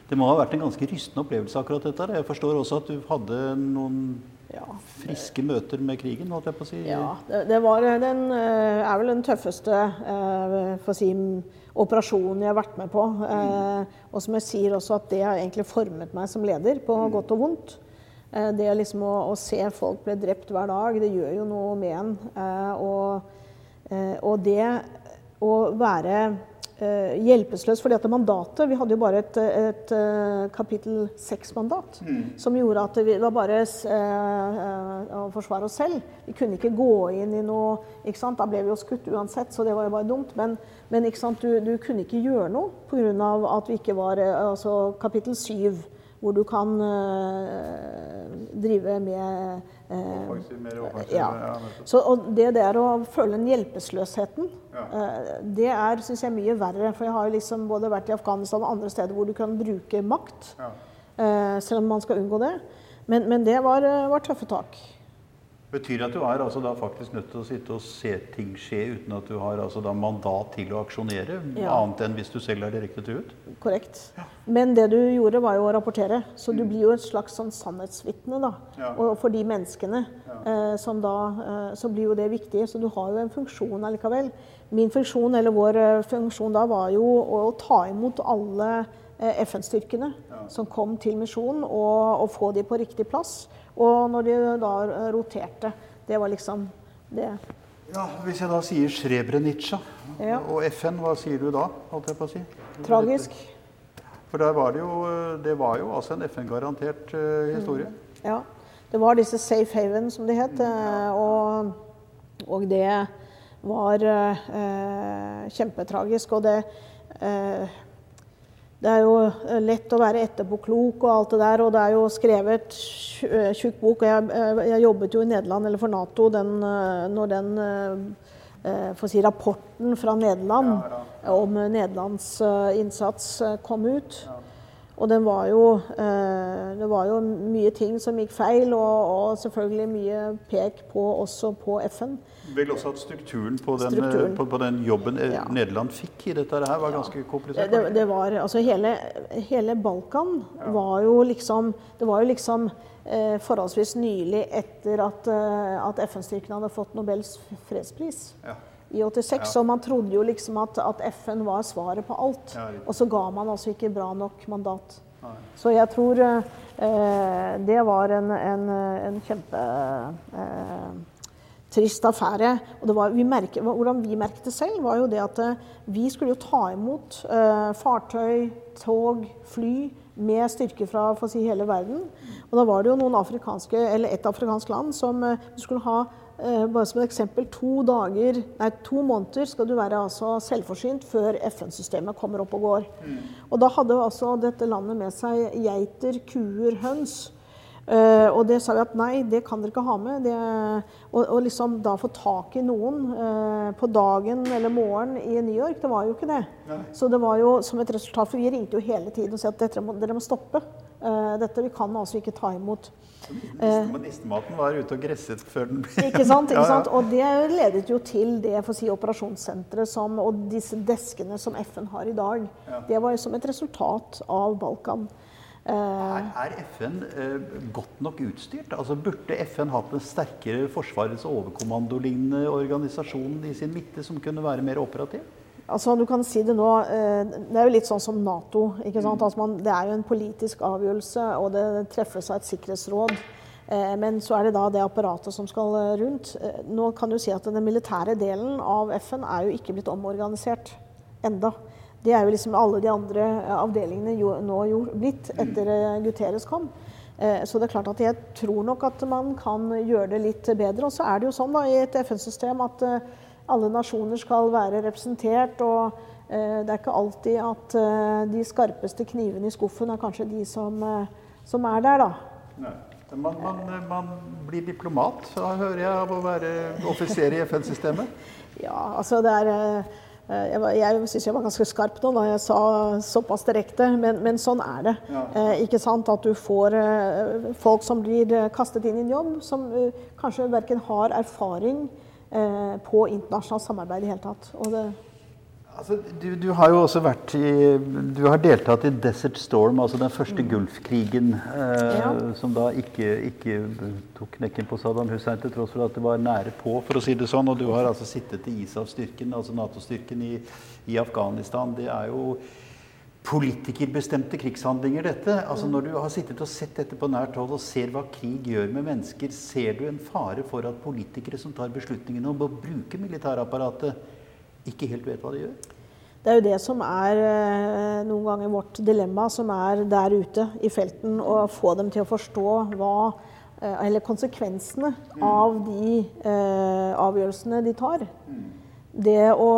[SPEAKER 2] Det må ha vært en ganske rystende opplevelse, akkurat dette. Jeg forstår også at du hadde noen
[SPEAKER 3] Ja.
[SPEAKER 2] friske møter med krigen, holdt jeg på å si.
[SPEAKER 3] Ja, det, det var den, eh, er vel den tøffeste eh, for å si, operasjonen jeg har vært med på. Mm. og som jeg sier også at det har egentlig formet meg som leder, på godt og vondt. Det liksom å, å se folk bli drept hver dag, det gjør jo noe med en. Og, og det å være hjelpeløs fordi at mandatet Vi hadde jo bare et, et, eh, kapittel 6-mandat. Som gjorde at vi var bare eh, eh, å forsvare oss selv. Vi kunne ikke gå inn i noe ikke sant? Da ble vi jo skutt uansett, så det var jo bare dumt. Men, men ikke sant? Du, du kunne ikke gjøre noe pga. at vi ikke var eh, altså kapittel 7, hvor du kan eh, drive med eh,
[SPEAKER 2] offensiv,
[SPEAKER 3] ja. Så, og det der å føle den hjelpeløsheten, eh, det er syns jeg, mye verre. For jeg har liksom både vært i Afghanistan og andre steder hvor du kan bruke makt. eh, selv om man skal unngå det. Men, men det var, eh, var tøffe tak.
[SPEAKER 2] Betyr at du er altså da faktisk nødt til å sitte og se ting skje uten at du har altså da mandat til å aksjonere,
[SPEAKER 3] Ja.
[SPEAKER 2] annet enn hvis du selv er direkte truet?
[SPEAKER 3] Korrekt. Men det du gjorde, var jo å rapportere. Så du blir jo et slags sånn sannhetsvitne, da.
[SPEAKER 2] Ja.
[SPEAKER 3] Og for de menneskene eh, som da eh, Så blir jo det viktig. Så du har jo en funksjon allikevel. Min funksjon, eller vår eh, funksjon da, var jo å ta imot alle FN-styrkene som kom til misjonen, og, og få de på riktig plass. Og når de da eh, roterte. Det var liksom det.
[SPEAKER 2] Ja, Hvis jeg da sier Srebrenica
[SPEAKER 3] Ja.
[SPEAKER 2] og FN, hva sier du da? holdt jeg på å si?
[SPEAKER 3] Tragisk.
[SPEAKER 2] For der var det jo, det var jo altså en FN-garantert uh, historie.
[SPEAKER 3] Ja. Det var disse safe haven, som de het. Ja. Og, og det var uh, kjempetragisk. Og det eh, Det er jo eh, lett å være etterpåklok og alt det der, og det er jo skrevet eh, tjukk bok. og Jeg, eh, jeg jobbet jo i Nederland, eller for Nato, den, når den si, rapporten fra Nederland om Nederlands innsats kom ut. Og den var jo, det var jo mye ting som gikk feil, og, og selvfølgelig mye pek på også på FN.
[SPEAKER 2] Vel også at strukturen på den,
[SPEAKER 3] Strukturen.
[SPEAKER 2] eh, På, på den jobben eh,
[SPEAKER 3] Ja.
[SPEAKER 2] Nederland fikk i dette her, var ganske komplisert.
[SPEAKER 3] Det, det var, altså hele, hele Balkan var jo liksom Det var jo liksom eh, forholdsvis nylig etter at, eh, at FN-styrkene hadde fått Nobels fredspris.
[SPEAKER 2] Ja.
[SPEAKER 3] I 86, og man trodde jo liksom at, at FN var svaret på alt.
[SPEAKER 2] Ja,
[SPEAKER 3] og så ga man altså ikke bra nok mandat. Så jeg tror eh, det var en, en, en kjempe eh, trist affære. Og det var, vi merker, hvordan vi merket det selv, var jo det at eh, vi skulle jo ta imot eh, fartøy, tog, fly med styrker fra for å si, hele verden. Og da var det jo noen afrikanske, eller et afrikansk land som eh, skulle ha eh, bare som et eksempel, to dager, nei, to måneder skal du være altså selvforsynt før FN-systemet kommer opp og går. Og da hadde altså dette landet med seg geiter, kuer, høns. Eh, og det sa vi at nei, det kan dere ikke ha med. Det, og, og liksom da få tak i noen uh, på dagen eller morgen i New York, det var jo ikke det. Så det var jo som et resultat, for vi ringte jo hele tiden og sa at dere må, dere må stoppe. Uh, dette, vi kan altså ikke ta imot.
[SPEAKER 2] Niste- Nistematen var ute og gresset før den ble
[SPEAKER 3] Ikke sant? Ikke sant? Og det ledet jo til det for å si, operasjonssenteret som, og disse deskene som FN har i dag. Det var jo som et resultat av Balkan. Eh,
[SPEAKER 2] Er, er FN eh, godt nok utstyrt? Altså Burde FN hatt en sterkere Forsvarets overkommandolignende organisasjon i sin midte som kunne være mer operativ?
[SPEAKER 3] Altså, du kan si Det nå, eh, det er jo litt sånn som Nato. ikke sant? Altså man, det er jo en politisk avgjørelse, og det treffes av et sikkerhetsråd. Men så er det da det apparatet som skal rundt. Nå kan du si at Den militære delen av FN er jo ikke blitt omorganisert enda. Det er jo liksom alle de andre avdelingene nå blitt etter Guterres kom. Så det er klart at jeg tror nok at man kan gjøre det litt bedre. Og så er det jo sånn da i et FN-system at alle nasjoner skal være representert. og eh, det er ikke alltid at eh, de skarpeste knivene i skuffen er kanskje de som, eh, som er der, da.
[SPEAKER 2] Nei. Man, man, man, blir diplomat, hører jeg, av å være offiser i FN-systemet?
[SPEAKER 3] ja, altså det er jeg, jeg syns jeg var ganske skarp nå da jeg sa såpass direkte, men, men sånn er det. Ja. Eh, ikke sant? At du får eh, folk som blir kastet inn i en jobb, som eh, kanskje verken har erfaring Eh, på internasjonalt samarbeid i det hele tatt.
[SPEAKER 2] Altså, du, du, har jo også vært i, du har deltatt i Desert Storm, altså den første mm. Gulfkrigen, eh, ja. som da ikke, ikke, tok knekken på Saddam Hussein, til tross for at det var nære på, for å si det sånn. Og du har altså sittet i ISAF-styrken, altså Nato-styrken i, i Afghanistan. Det er jo politikerbestemte krigshandlinger, dette. Altså Når du har sittet og sett dette på nært hold og ser hva krig gjør med mennesker, ser du en fare for at politikere som tar beslutningene om å bruke militærapparatet, ikke helt vet hva de gjør?
[SPEAKER 3] Det er jo det som er eh, noen ganger vårt dilemma, som er der ute i felten. Å få dem til å forstå hva eh, Eller konsekvensene av de eh, avgjørelsene de tar. Det å,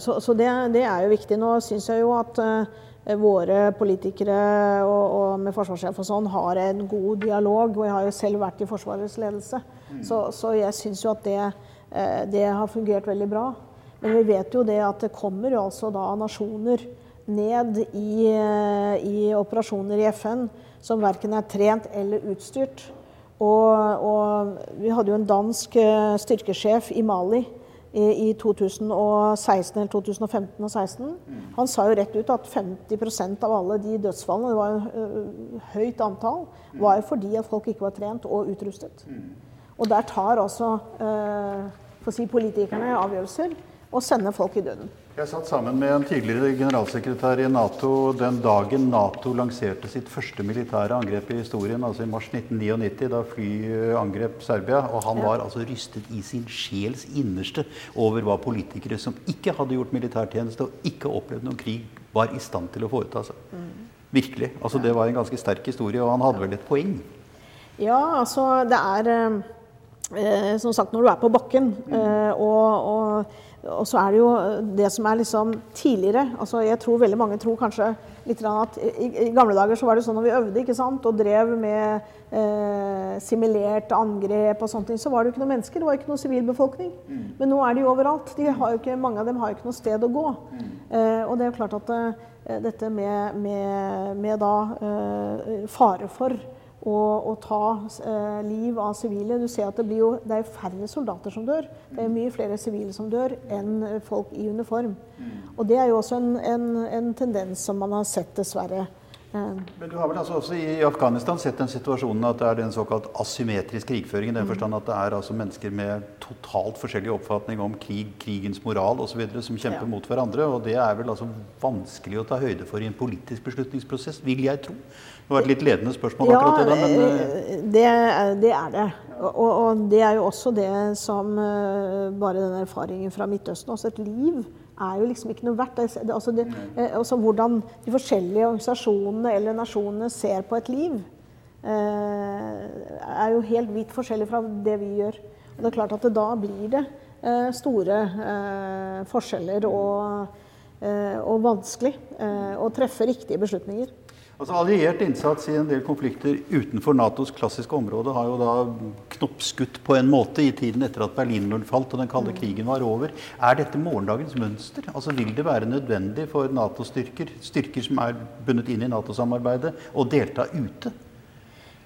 [SPEAKER 3] så, så det, det, er jo viktig. Nå syns jeg jo at eh, våre politikere og, og, med forsvarssjef og sånn har en god dialog. Og jeg har jo selv vært i Forsvarets ledelse, så, så, jeg syns jo at det, eh, det, har fungert veldig bra. Men vi vet jo det at det kommer jo altså da nasjoner ned i, uh, i operasjoner i FN som verken er trent eller utstyrt. Og, og vi hadde jo en dansk styrkesjef i Mali i 2016 eller 2015 og 2016. Han sa jo rett ut at 50% av alle de dødsfallene, det var jo høyt antall, var jo fordi at folk ikke var trent og utrustet. Og der tar altså eh, si, politikerne avgjørelser og sende folk i døden.
[SPEAKER 2] Jeg satt sammen med en tidligere generalsekretær i Nato den dagen Nato lanserte sitt første militære angrep i historien, altså i mars 1999, da fly angrep Serbia. Og han var altså rystet i sin sjels innerste over hva politikere som ikke hadde gjort militærtjeneste og ikke opplevd noen krig, var i stand til å foreta seg. Mm. Virkelig. Altså Det var en ganske sterk historie, og han hadde vel et poeng?
[SPEAKER 3] Ja, altså det er eh, Som sagt, når du er på bakken eh, og, og og så er det jo det som er liksom tidligere altså Jeg tror veldig mange tror kanskje litt at i, i, gamle dager så var det sånn når vi øvde ikke sant, og drev med eh, simulert angrep og sånne ting, så var det jo ikke noen mennesker. Det var ikke noen sivilbefolkning. Mm. Men nå er de jo overalt. De ikke, mange av dem har jo ikke noe sted å gå. Mm. Eh, og det er jo klart at eh, dette med, med, med da eh, fare for å, ta eh, liv av sivile. Du ser at det, blir jo, det er færre soldater som dør. Det er mye flere sivile som dør enn folk i uniform. Og det er jo også en, en, en tendens som man har sett, dessverre.
[SPEAKER 2] Eh. Men du har vel altså også i Afghanistan sett den situasjonen at det er en såkalt asymmetrisk krigføring. I den mm. forstand at det er altså mennesker med totalt forskjellig oppfatning om krig, krigens moral osv. som kjemper ja. mot hverandre. Og det er vel altså vanskelig å ta høyde for i en politisk beslutningsprosess, vil jeg tro. Det var et litt ledende spørsmål akkurat det. Men,
[SPEAKER 3] eh, det, det, er det. Og, og, det er jo også det som uh, bare den erfaringen fra Midtøsten Også et liv er jo liksom ikke noe verdt. Det, altså det, uh, også hvordan de forskjellige organisasjonene eller nasjonene ser på et liv, er jo helt vidt forskjellig fra det vi gjør. Og det er klart at det, da blir det store forskjeller og, og vanskelig å treffe riktige beslutninger.
[SPEAKER 2] Altså Alliert innsats i en del konflikter utenfor Natos klassiske område har jo da knoppskutt på en måte i tiden etter at Berlinmuren falt og den kalde mm. krigen var over. Er dette morgendagens mønster? Altså Vil det være nødvendig for Nato-styrker, styrker som er bundet inn i Nato-samarbeidet, å delta ute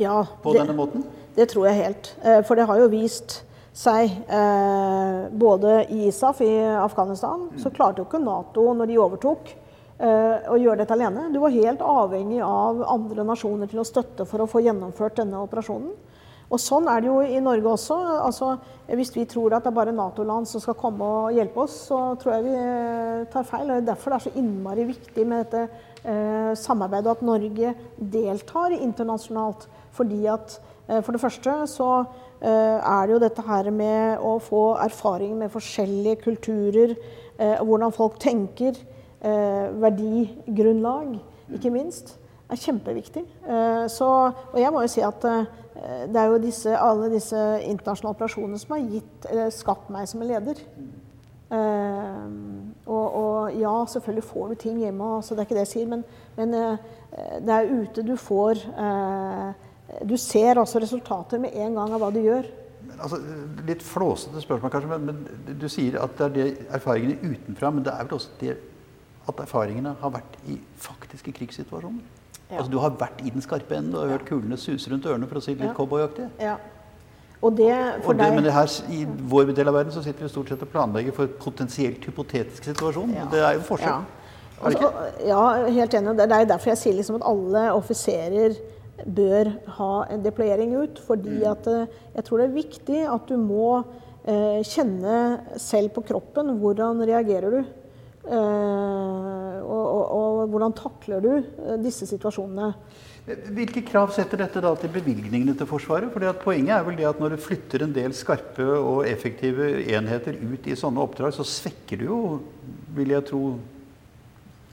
[SPEAKER 3] ja,
[SPEAKER 2] på det, denne måten?
[SPEAKER 3] Det tror jeg helt. Eh, for det har jo vist seg eh, både i ISAF i Afghanistan, så mm. klarte jo ikke Nato, når de overtok, å gjøre dette alene. Du var helt avhengig av andre nasjoner til å støtte for å få gjennomført denne operasjonen. Og sånn er det jo i Norge også. Altså, hvis vi tror at det er bare Nato-land som skal komme og hjelpe oss, så tror jeg vi eh, tar feil. og Det er derfor det er så innmari viktig med dette eh, samarbeidet, at Norge deltar internasjonalt. Fordi at eh, For det første så eh, er det jo dette her med å få erfaring med forskjellige kulturer, eh, hvordan folk tenker, eh, verdigrunnlag, ikke minst er kjempeviktig. Så, og jeg må jo si at Eh, det er jo disse, alle disse internasjonale operasjonene som har gitt, skapt meg som en leder. Uh, og, og, ja, selvfølgelig får du ting hjemme, så det er ikke det jeg sier, men, men uh, det er ute du får uh, Du ser altså resultater med en gang av hva du gjør.
[SPEAKER 2] Altså, litt flåsete spørsmål, kanskje, men, men, du sier at det er det erfaringene utenfra. Men det er vel også det at erfaringene har vært i faktiske krigssituasjoner? Ja. Altså, du har vært i den skarpe enden. Du har hørt kulene suse rundt ørene, for å si det litt ja. cowboyaktig.
[SPEAKER 3] Ja. Og det for og det,
[SPEAKER 2] deg Men det her, i vår del av verden så sitter vi stort sett og planlegger for potensielt hypotetisk situasjon. Ja. Det er jo forskjell.
[SPEAKER 3] Ja. Altså, ja, helt enig. Det er derfor jeg sier liksom at alle offiserer bør ha en deployering ut. Fordi mm. at eh, jeg tror det er viktig at du må eh, kjenne selv på kroppen hvordan reagerer du. Eh, og, og, og, hvordan takler du eh, disse situasjonene?
[SPEAKER 2] Hvilke krav setter dette da til bevilgningene til Forsvaret? Fordi Poenget er vel det at når du flytter en del skarpe og effektive enheter ut i sånne oppdrag, så svekker du jo, vil jeg tro,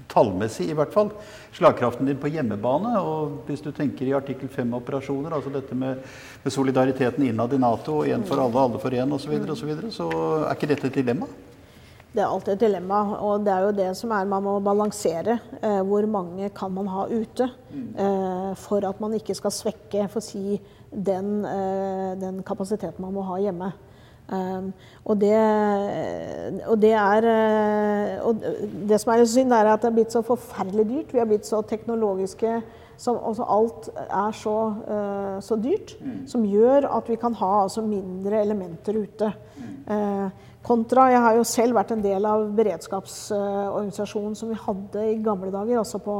[SPEAKER 2] tallmessig i hvert fall, slagkraften din på hjemmebane. Og hvis du tenker i artikkel 5-operasjoner, altså dette med, med, solidariteten innad i Nato, én for alle, alle for én osv., så, og så, videre, så er ikke dette et dilemma?
[SPEAKER 3] Det er alltid et dilemma, og det er jo det som er man må balansere. Eh, hvor mange kan man ha ute eh, for at man ikke skal svekke for å si, den, eh, den, kapasiteten man må ha hjemme. Eh, og, det, og, det, er eh, og det som er synd, er at det er blitt så forferdelig dyrt. Vi har blitt så teknologiske. Som, alt er så, uh, så dyrt, mm. som gjør at vi kan ha altså, mindre elementer ute. Mm. Kontra Jeg har jo selv vært en del av beredskapsorganisasjonen som vi hadde i gamle dager, altså på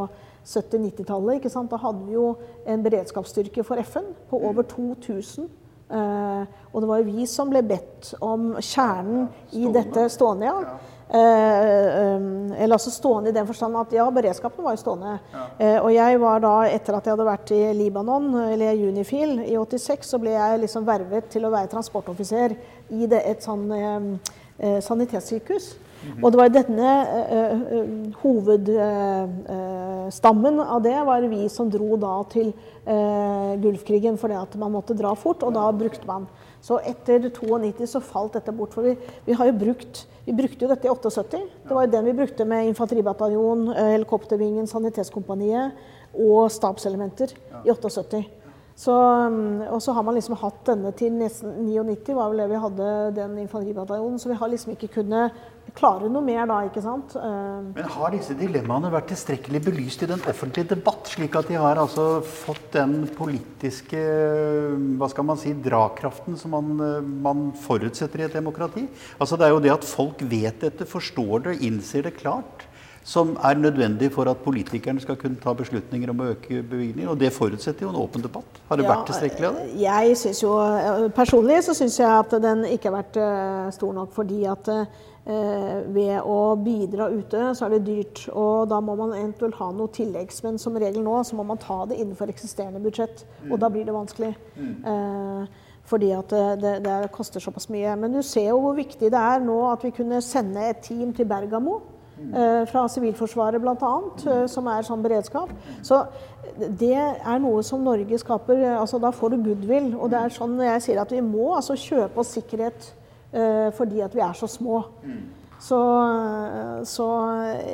[SPEAKER 3] 70-90-tallet. Da hadde vi jo en beredskapsstyrke for FN på over 2000. Eh, og det var jo vi som ble bedt om kjernen i dette stående. Eh, eh, eller altså stående i den forstand at ja, beredskapen var jo stående. Ja. Eh, og jeg var da, etter at jeg hadde vært i Libanon, eller Unifil, i 86, så ble jeg liksom vervet til å være transportoffiser i det, et sånn eh, sanitetssykehus. Mm -hmm. Og det var denne eh, hovedstammen av det var vi som dro da til Gulfkrigen fordi at man måtte dra fort, og da brukte man så etter 92 så falt dette bort. For vi, vi, har jo brukt, vi brukte jo dette i 78. Det var jo den vi brukte med infanteribataljon, eh, helikoptervingen, Sanitetskompaniet og stabselementer i 78. Så, mm, og så har man liksom hatt denne til nesten 99, var vel det vi hadde den infanteribataljonen. Så vi har liksom ikke kunnet klare noe mer da, ikke sant.
[SPEAKER 2] Eh, Men har disse dilemmaene vært tilstrekkelig belyst i den offentlige debatt, slik at de har altså fått den politiske hva skal man si, drakraften som man, eh, man forutsetter i et demokrati? Altså Det er jo det at folk vet dette, forstår det, innser det klart som er nødvendig for at politikerne skal kunne ta beslutninger om å øke bevilgninger. Og det forutsetter jo en åpen debatt. Har det ja, vært tilstrekkelig av det?
[SPEAKER 3] Jeg synes jo, Personlig så syns jeg at den ikke har vært stor nok. fordi at ved å bidra ute, så er det dyrt. Og da må man eventuelt ha noe tilleggs. Men som regel nå så må man ta det innenfor eksisterende budsjett. Mm. Og da blir det vanskelig. Mm. Uh, fordi at det, det, koster såpass mye. Men du ser jo hvor viktig det er nå at vi kunne sende et team til Bergamo. Eh, fra Sivilforsvaret bl.a., eh, som er sånn beredskap. Så det er noe som Norge skaper. Eh, altså Da får du goodwill. Og det er sånn jeg sier at vi må altså kjøpe oss sikkerhet fordi at vi er så små. Så, så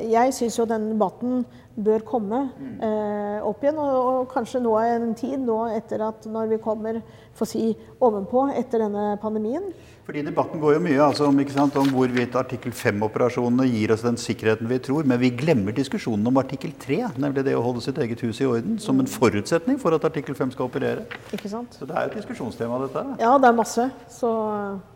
[SPEAKER 3] jeg syns jo den debatten bør komme eh, opp igjen. Og, og, kanskje nå en tid, nå etter at når vi kommer for si, ovenpå etter denne pandemien,
[SPEAKER 2] fordi Debatten går jo mye altså, om, sant, om, hvorvidt artikkel 5-operasjonene gir oss den sikkerheten vi tror. Men vi glemmer diskusjonen om artikkel 3, nemlig det å holde sitt eget hus i orden, som en forutsetning for at artikkel 5 skal operere.
[SPEAKER 3] Ikke sant?
[SPEAKER 2] Så det er jo et diskusjonstema, dette.
[SPEAKER 3] Ja, det er masse. Så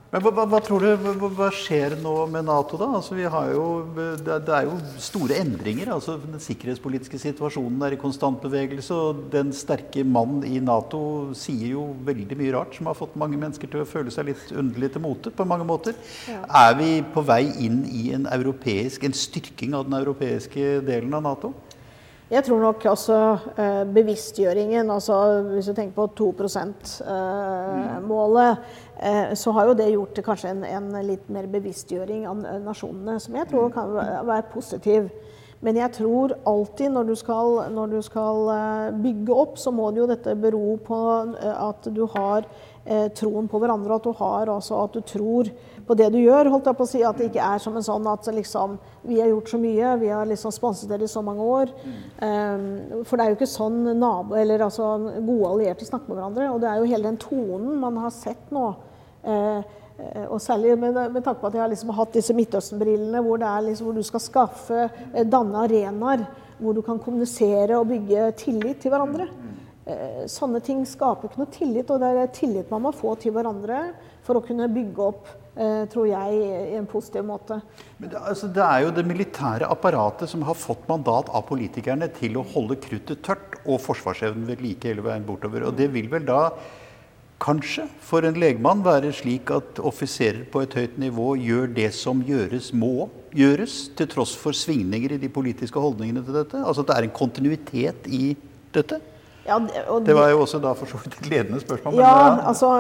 [SPEAKER 2] Men hva, hva, tror du, hva, hva, skjer nå med Nato, da? Altså, jo, det, det, er jo store endringer. altså Den sikkerhetspolitiske situasjonen er i konstant bevegelse. Og den sterke mann i Nato sier jo veldig mye rart som har fått mange mennesker til å føle seg litt underlig til mote på mange måter. Ja. Er vi på vei inn i en, europeisk, en styrking av den europeiske delen av Nato?
[SPEAKER 3] Jeg tror nok eh, bevisstgjøringen, altså hvis du tenker på 2 %-målet, eh, eh, så har jo det gjort kanskje en, en, litt mer bevisstgjøring av nasjonene, som jeg tror kan være positiv. Men jeg tror alltid når du, skal, når du skal eh, bygge opp, så må det jo dette bero på eh, at du har eh, troen på hverandre. At du har altså at du tror på det du gjør. holdt jeg på å si, At det ikke er som en sånn at liksom, vi har gjort så mye, vi har liksom sponset dere i så mange år. Um, for det er jo ikke sånn nabo, eller altså, gode allierte snakker med hverandre. Og det er jo hele den tonen man har sett nå. Uh, og særlig med, med tanke på at jeg har liksom hatt disse Midtøsten-brillene, hvor, liksom, hvor, du skal skaffe, danne arenaer hvor du kan kommunisere og bygge tillit til hverandre. Sånne ting skaper ikke noe tillit, og det er tillit man må få til hverandre for å kunne bygge opp Eh, tror jeg, i en positiv måte.
[SPEAKER 2] Men det, altså, det, er jo det militære apparatet som har fått mandat av politikerne til å holde kruttet tørt og forsvarsevnen ved like hele veien bortover. Og det vil vel da kanskje for en legmann være slik at offiserer på et høyt nivå gjør det som gjøres må gjøres, til tross for svingninger i de politiske holdningene til dette? Altså at det er en kontinuitet i dette? Ja, det, det, var jo også da for så vidt et ledende spørsmål.
[SPEAKER 3] Ja, ja, altså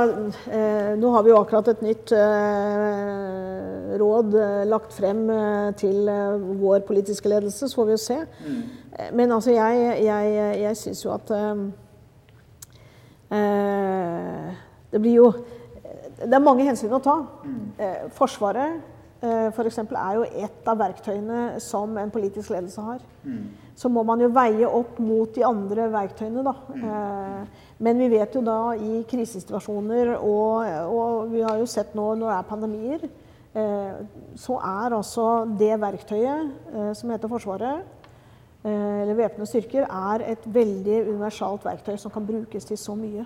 [SPEAKER 3] eh, Nå har vi jo akkurat et nytt eh, råd eh, lagt frem eh, til eh, vår politiske ledelse, så får vi jo se. Mm. Eh, men altså, jeg, jeg, jeg syns jo at Det blir jo Det er mange hensyn å ta. Mm. Forsvaret f.eks. For er jo et av verktøyene som en politisk ledelse har. Så må man jo veie opp mot de andre verktøyene, da. Eh, men vi vet jo da i krisesituasjoner, og, og vi har jo sett nå når det er pandemier, eh, så er altså det verktøyet eh, som heter Forsvaret, eller væpnede styrker, er et veldig universalt verktøy som kan brukes til så mye.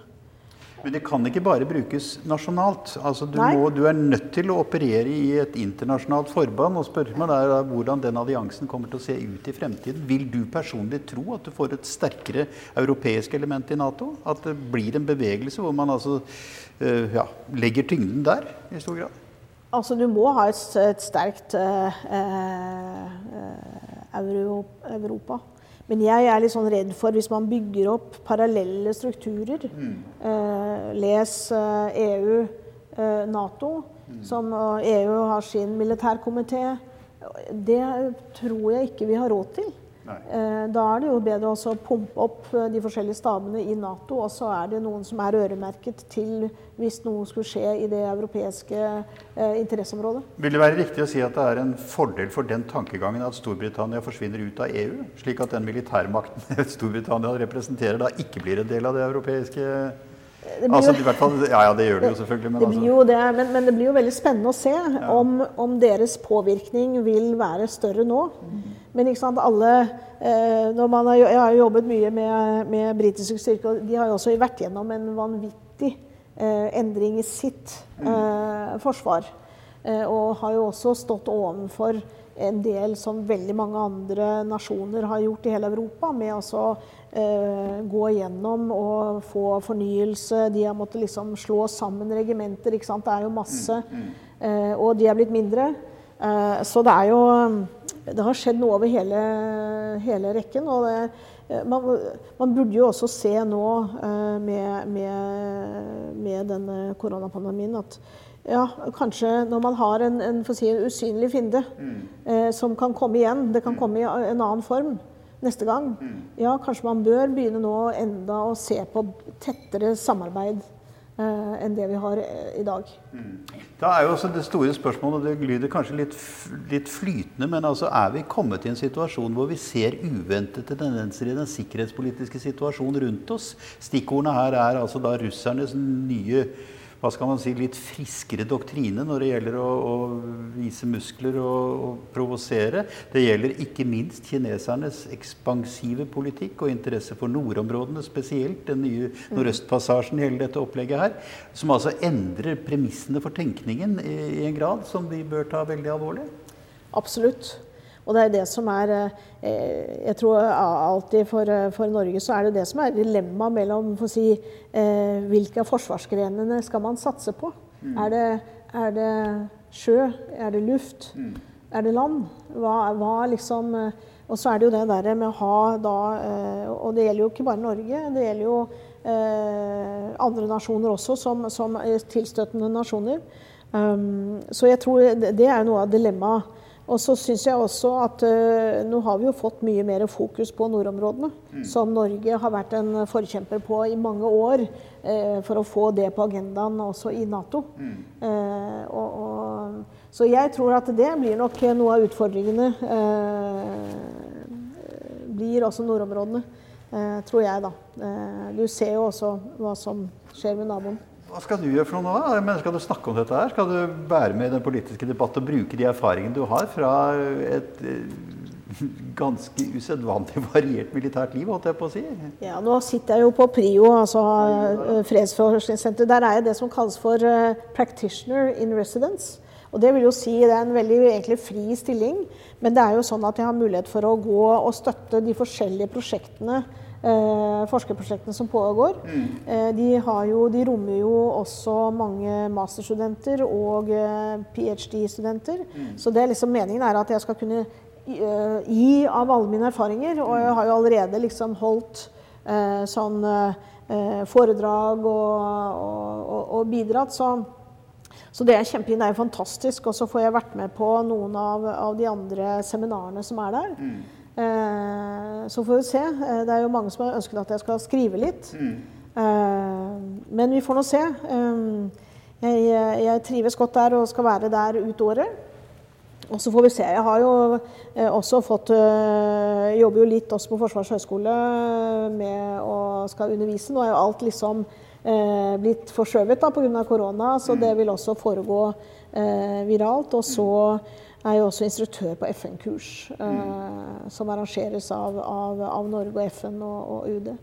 [SPEAKER 2] Men det kan ikke bare brukes nasjonalt. Altså, du, må, du, er nødt til å operere i et internasjonalt forband. og Spørsmålet er hvordan den alliansen kommer til å se ut i fremtiden. Vil du personlig tro at du får et sterkere europeisk element i Nato? At det blir en bevegelse hvor man altså, uh, ja, legger tyngden der i stor grad?
[SPEAKER 3] Altså, du må ha et, et sterkt uh, uh, Europa. Men jeg er litt sånn redd for hvis man bygger opp parallelle strukturer, mm. eh, les eh, EU, eh, Nato, mm. som EU har sin militærkomité, det tror jeg ikke vi har råd til. Eh, da er det jo bedre å pumpe opp eh, de forskjellige stabene i Nato, og så er det noen som er øremerket til hvis noe skulle skje i det europeiske eh, interesseområdet.
[SPEAKER 2] Vil det være riktig å si at det er en fordel for den tankegangen at Storbritannia forsvinner ut av EU, slik at den militærmakten Storbritannia representerer, da ikke blir en del av det europeiske altså, i hvert fall, ja, ja, det gjør det jo selvfølgelig.
[SPEAKER 3] Men, det altså. jo det, men, men det blir jo veldig spennende å se ja. om, om, deres påvirkning vil være større nå. Mm. Men ikke sant, alle eh, når man har, Jeg har jobbet mye med, med britiske styrker, og de har jo også vært gjennom en vanvittig eh, endring i sitt mm. eh, forsvar. Eh, og har jo også stått ovenfor en del som veldig mange andre nasjoner har gjort i hele Europa, med å eh, gå igjennom og få fornyelse. De har måttet liksom slå sammen regimenter. ikke sant? Det er jo masse. Mm, mm. Eh, og de er blitt mindre. Eh, så det er jo Det har skjedd noe over hele, hele rekken. og det, eh, man, man, burde jo også se nå eh, med, med, med denne koronapandemien at ja, kanskje når man har en, en, si, en usynlig fiende mm. eh, som kan komme igjen, det kan mm. komme i en annen form neste gang, mm. ja, kanskje man bør begynne nå enda å se på tettere samarbeid Eh, enn det vi har eh, i dag. Mm.
[SPEAKER 2] Da er jo også det store spørsmålet, og det lyder kanskje litt, litt, flytende, men altså er vi kommet i en situasjon hvor vi ser uventede tendenser i den sikkerhetspolitiske situasjonen rundt oss? Stikkordene her er altså da russernes nye hva skal man si, litt friskere doktrine når det gjelder å, å vise muskler og, og provosere. Det gjelder ikke minst kinesernes ekspansive politikk og interesse for nordområdene spesielt. Den nye Nordøstpassasjen, hele dette opplegget her. Som altså endrer premissene for tenkningen i, i en grad som vi bør ta veldig alvorlig.
[SPEAKER 3] Absolutt. Og det er det som er eh, Jeg tror alltid for, for Norge så er det det som er dilemmaet mellom for å si, eh, hvilke av forsvarsgrenene skal man satse på. Mm. Er, det, er, det, sjø? Er det luft? Mm. Er det land? Hva, hva liksom Og så er det jo det der med å ha da Og det gjelder jo ikke bare Norge. Det gjelder jo eh, andre nasjoner også, som, som tilstøtende nasjoner. Um, så jeg tror det, det er noe av dilemmaet. Og så syns jeg også at uh, nå har vi jo fått mye mer fokus på nordområdene, mm. som Norge har vært en forkjemper på i mange år uh, for å få det på agendaen også i Nato. Mm. Uh, og, og, så jeg tror at det blir nok noe av utfordringene. blir også nordområdene, tror jeg, da. du ser jo også hva som skjer med naboen.
[SPEAKER 2] Hva skal du gjøre for noe nå? Men skal du snakke om dette her? Skal du være med i den politiske debatten og bruke de erfaringene du har fra et eh, ganske usedvanlig variert militært liv, holdt jeg på å si?
[SPEAKER 3] Ja, nå sitter jeg jo på PRIO, altså eh, Fredsforskningssenter. Der er jeg det som kalles for uh, practitioner in residence. Og det vil jo si det er en veldig egentlig fri stilling, men det er jo sånn at jeg har mulighet for å gå og støtte de forskjellige prosjektene eh, forskerprosjektene som pågår. Mm. Eh, de, jo, de, rommer jo også mange masterstudenter og eh, ph.d.-studenter. Mm. Så det er liksom meningen er at jeg skal kunne uh, gi av alle mine erfaringer. Og jeg har jo allerede liksom holdt uh, sånn uh, foredrag og, og, og bidratt. Så så det er kjempefint. Det er fantastisk. Og så får jeg vært med på noen av, av de andre seminarene som er der. Mm. Eh, så får vi se. Eh, det er jo mange som har ønsket at jeg skal skrive litt. Mm. Eh, men vi får nå se. Jeg, jeg, trives godt der og skal være der ut året. Og så får vi se. Jeg har jo også fått Jobber jo litt også på Forsvarets høgskole med å skal undervise. Nå er jo alt liksom blitt forskjøvet pga. korona, så det vil også foregå viralt. Og så er jo også instruktør på FN-kurs, eh, som arrangeres av, av, av, Norge og FN og, og UD.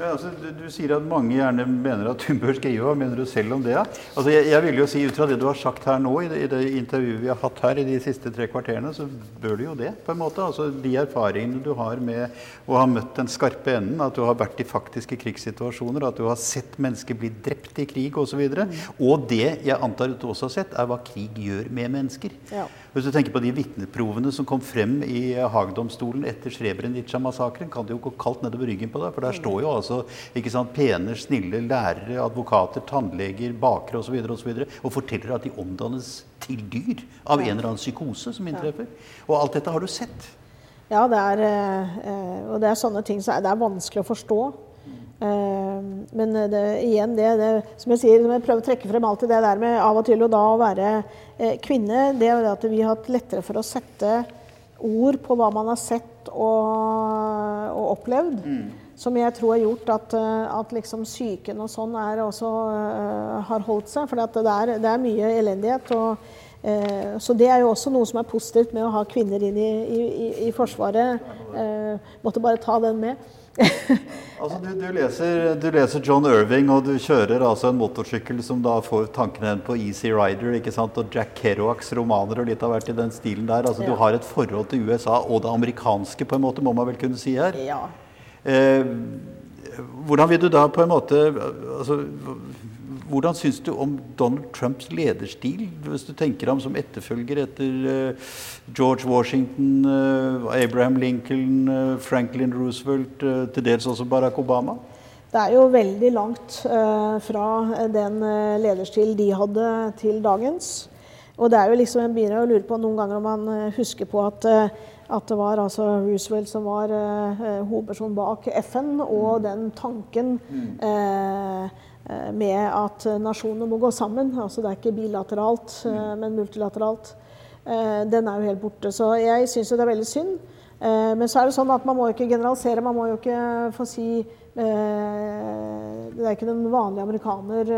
[SPEAKER 2] Ja, altså, du, du, sier at mange gjerne mener at du bør skrive. Hva mener du selv om det? Altså, jeg, jeg, vil jo si Ut fra det du har sagt her nå, i det, i det, intervjuet vi har hatt her i de siste tre kvarterene, så bør du jo det. på en måte. Altså, De erfaringene du har med å ha møtt den skarpe enden, at du har vært i faktiske krigssituasjoner, at du har sett mennesker bli drept i krig osv. Og, så mm. og det jeg antar du også har sett, er hva krig gjør med mennesker. Ja. Hvis du tenker på de vitneprovene som kom frem i Haag-domstolen etter Srebrenica-massakren, kan det jo gå kaldt nedover ryggen på deg. For der står jo altså ikke sant, pene, snille lærere, advokater, tannleger, bakere osv. Og, så videre, og, og forteller at de omdannes til dyr av en eller annen psykose som inntreffer. Og alt dette har du sett.
[SPEAKER 3] Ja, det er, eh, og det er sånne ting som er, er vanskelig å forstå. Eh, men det, igjen, det, det, som jeg sier, som jeg prøver å trekke frem alltid det der med av og til og da å være eh, kvinne, det er at vi har hatt lettere for å sette ord på hva man har sett og, og opplevd. Mm. Som jeg tror har gjort at, eh, at liksom psyken og sånn er også har holdt seg. For det er, det, er, mye elendighet. Og, uh, så det er jo også noe som er positivt med å ha kvinner inn i, i, i Forsvaret. Uh, måtte bare ta den med.
[SPEAKER 2] Altså, du, du, leser, du, leser, John Irving, og du kjører altså en motorsykkel som da får tankene hen på Easy Rider ikke sant? og Jack Kerouacs romaner og litt av hvert i den stilen der. Altså, ja. Du har et forhold til USA og det amerikanske, på en måte, må man vel kunne si her.
[SPEAKER 3] Ja.
[SPEAKER 2] Eh, hvordan vil du da på en måte altså, hvordan syns du om Donald Trumps lederstil, hvis du tenker ham som etterfølger etter uh, George Washington, uh, Abraham Lincoln, uh, Franklin Roosevelt, til dels også Barack Obama?
[SPEAKER 3] Det er jo veldig langt fra den lederstil de hadde, til dagens. Og det er jo liksom, Jeg begynner å lure på noen ganger om man husker på at, at det var altså Roosevelt som var hovedpersonen bak FN, og mm. den tanken mm. Eh, med at nasjonene må gå sammen. Altså det er ikke bilateralt, eh, mm. men multilateralt. Eh, den er jo helt borte. Så jeg syns det er veldig synd. Men så er det sånn at man må jo ikke generalisere. Man må jo ikke få si Det er ikke noen vanlige amerikaner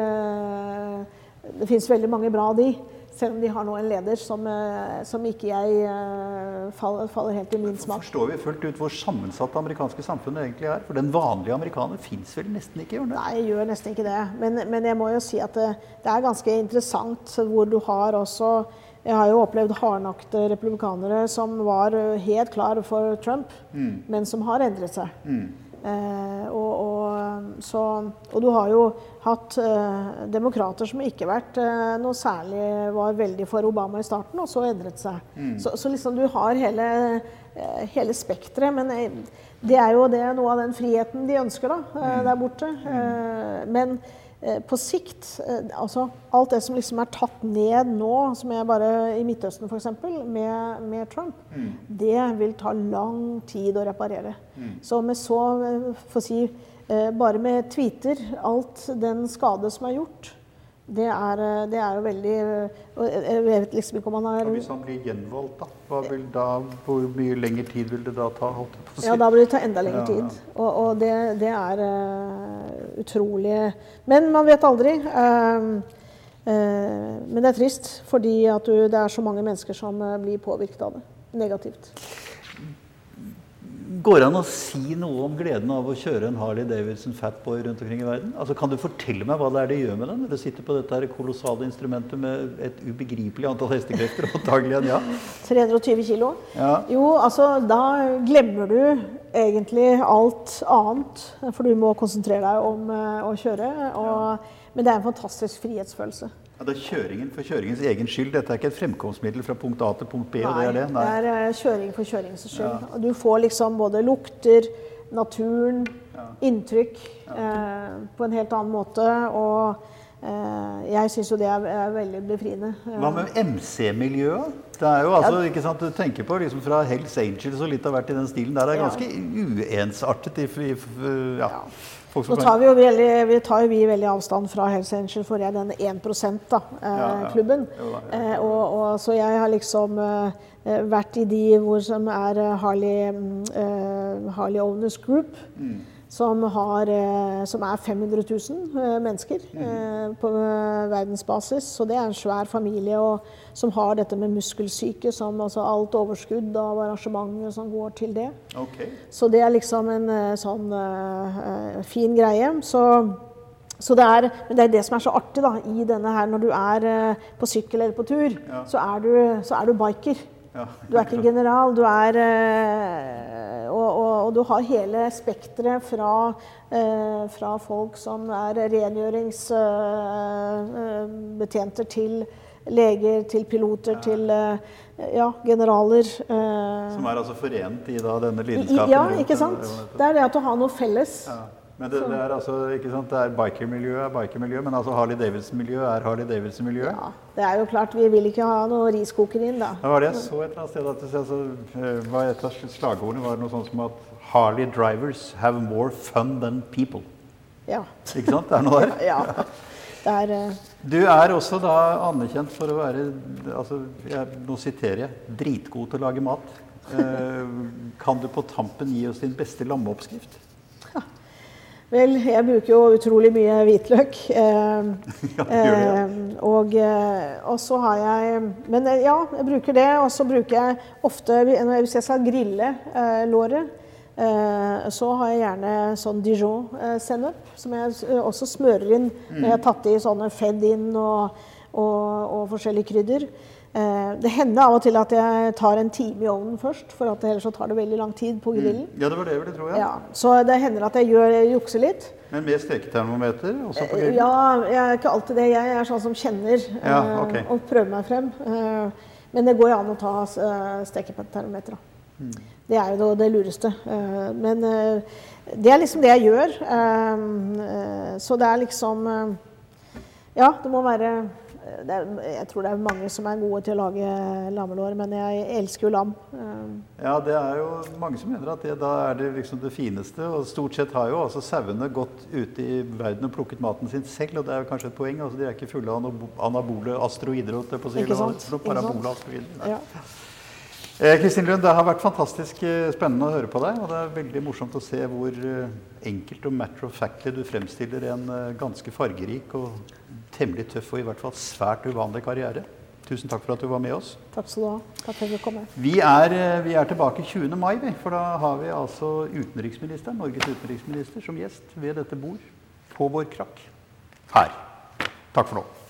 [SPEAKER 3] det fins veldig mange bra av de. Selv om de har nå en leder som, eh, som ikke jeg eh, faller, faller helt i min smak.
[SPEAKER 2] Forstår vi fullt ut hvor sammensatt det amerikanske samfunnet egentlig er? For den vanlige amerikaner fins vel nesten ikke? gjør det?
[SPEAKER 3] Nei, jeg gjør nesten ikke det. Men, men jeg må jo si at det, det, er ganske interessant hvor du har også Jeg har jo opplevd hardnakte republikanere som var helt klar for Trump, mm. men som har endret seg. Mm. Eh, og, og, så, og, du har jo hatt eh, demokrater som ikke vært eh, noe særlig var veldig for Obama i starten, og så endret seg. Mm. Så, så, liksom du har hele, hele spekteret. Men det er jo det, noe av den friheten de ønsker da, mm. der borte. Mm. men på sikt eh, altså Alt det som liksom er tatt ned nå, som er bare i Midtøsten f.eks., med, med Trump, mm. det vil ta lang tid å reparere. Mm. Så med så, eh, for å si, bare med tweeter, alt den skade som er gjort, det er, det er, jo veldig Jeg vet liksom ikke om han er
[SPEAKER 2] Hvis han blir gjenvalgt, da? da? Hvor mye lengre tid vil det da ta?
[SPEAKER 3] Si? Ja, Da vil det ta enda lengre tid. Ja, ja. Og, og det, det, er uh, utrolig Men man vet aldri. Uh, men det er trist, fordi du, det er så mange mennesker som blir påvirket av det negativt.
[SPEAKER 2] Går det an å si noe om gleden av å kjøre en Harley Davidson Fatboy rundt omkring i verden? Altså, kan du fortelle meg hva det er det gjør med deg når du sitter på dette kolossale instrumentet med et ubegripelig antall hestekrefter? antagelig ja?
[SPEAKER 3] 320 kilo? Ja. Jo, altså da glemmer du egentlig alt annet. For du må konsentrere deg om uh, å kjøre. Og, men det er en fantastisk frihetsfølelse.
[SPEAKER 2] Ja, det er kjøringen for kjøringens egen skyld. Dette er ikke et fremkomstmiddel fra punkt A til punkt B?
[SPEAKER 3] Nei,
[SPEAKER 2] det er det?
[SPEAKER 3] Nei, det er kjøring for kjøringens skyld. Ja. Du får liksom både lukter, naturen, ja. inntrykk eh, på en helt annen måte. Og eh, jeg syns jo det er, er, veldig befriende.
[SPEAKER 2] Hva med MC-miljøet? Det er jo altså, ikke sant, Du tenker på liksom fra Hells Angels og litt av hvert i den stilen der. Det er ganske uensartet. i, i ja.
[SPEAKER 3] Nå tar vi jo veldig, vi tar jo vi veldig avstand fra Hells Angel, for jeg er den 1 %-klubben. Eh, ja, ja. eh, og, og, så jeg har liksom eh, vært i de hvor som er eh, Harley, mm, eh, Harley Owners Group. Mm som, har, eh, som, er 500 000 eh, mennesker mm. på verdensbasis. Så det er en svær familie og, som har dette med muskelsyke som altså alt overskudd av arrangementet som går til det. Okay. Så det er liksom en sånn uh, fin greie. Så, så det er, men det er det som er så artig da, i denne her, når du er uh, på sykkel eller på tur, ja. så, er du, så er du biker. Du er ikke general. Du er uh, og, og, og, du har hele spekteret fra, uh, fra, folk som er rengjøringsbetjenter, uh, til leger, til piloter, ja. til ja, generaler.
[SPEAKER 2] som er altså forent i da, denne lidenskapen?
[SPEAKER 3] Ja, ikke sant. Det er det at du har noe felles. Ja.
[SPEAKER 2] Men det, det, er altså, ikke sant, det er bikermiljøet er bikermiljøet, men altså Harley Davidson-miljøet er Harley Davidson-miljøet?
[SPEAKER 3] Ja, det er jo klart. Vi vil ikke ha noe riskokerin, da.
[SPEAKER 2] Det var det jeg så et eller annet sted. at det, altså, var Et av slagordene var noe sånt som at Harley drivers have more fun than people.
[SPEAKER 3] Ja.
[SPEAKER 2] Ikke sant? Det er noe der?
[SPEAKER 3] ja. Det er, uh...
[SPEAKER 2] Du er også da anerkjent for å være altså, jeg, Nå siterer jeg dritgod til å lage mat. Uh, kan du på tampen gi oss din beste lammeoppskrift?
[SPEAKER 3] Vel, jeg bruker jo utrolig mye hvitløk. Eh, ja, eh, og, eh, og, så har jeg Men eh, ja, jeg bruker det. Og så bruker jeg ofte Hvis jeg skal grille eh, låret, eh, så har jeg gjerne sånn Dijon-sennep, som jeg også smører inn når jeg har tatt i sånne fedd inn og, og, og forskjellige krydder. Eh, det hender av og til at jeg tar en time i ovnen først, for at ellers så tar det veldig lang tid på grillen.
[SPEAKER 2] Mm. Ja, det var det det tror jeg.
[SPEAKER 3] Ja, så det hender at jeg gjør jukser litt.
[SPEAKER 2] Men med steketermometer også på
[SPEAKER 3] eh, grillen? Ja, jeg er ikke alltid det. Jeg er sånn som kjenner ja, eh, okay. og prøver meg frem. Men det går jo an å ta steketermometer. Mm. Det er jo det lureste. Men det er liksom det jeg gjør. Så det er liksom Ja, det må være er, jeg tror det er mange som er gode til å lage lammelår, men jeg elsker jo lam.
[SPEAKER 2] Ja, det er jo mange som mener at det, da er det liksom det fineste. Og stort sett har jo altså sauene gått ute i verden og plukket maten sin selv, og det er jo kanskje et poeng. altså De er ikke fulle av anabole asteroider.
[SPEAKER 3] Ikke sant?
[SPEAKER 2] Parabole asteroider. Ja. Eh, Kristin Lund, Det har vært fantastisk eh, spennende å høre på deg. Og det er veldig morsomt å se hvor eh, enkelt og matter of factly du fremstiller en ganske fargerik og temmelig tøff og i hvert fall svært uvanlig karriere. Tusen takk for at du var med oss.
[SPEAKER 3] Takk skal du ha. Takk for at du kom.
[SPEAKER 2] Vi er, vi er tilbake 20. mai, vi, for da har vi altså utenriksministeren, Norges utenriksminister som gjest ved dette bord på vår krakk her. Takk for nå.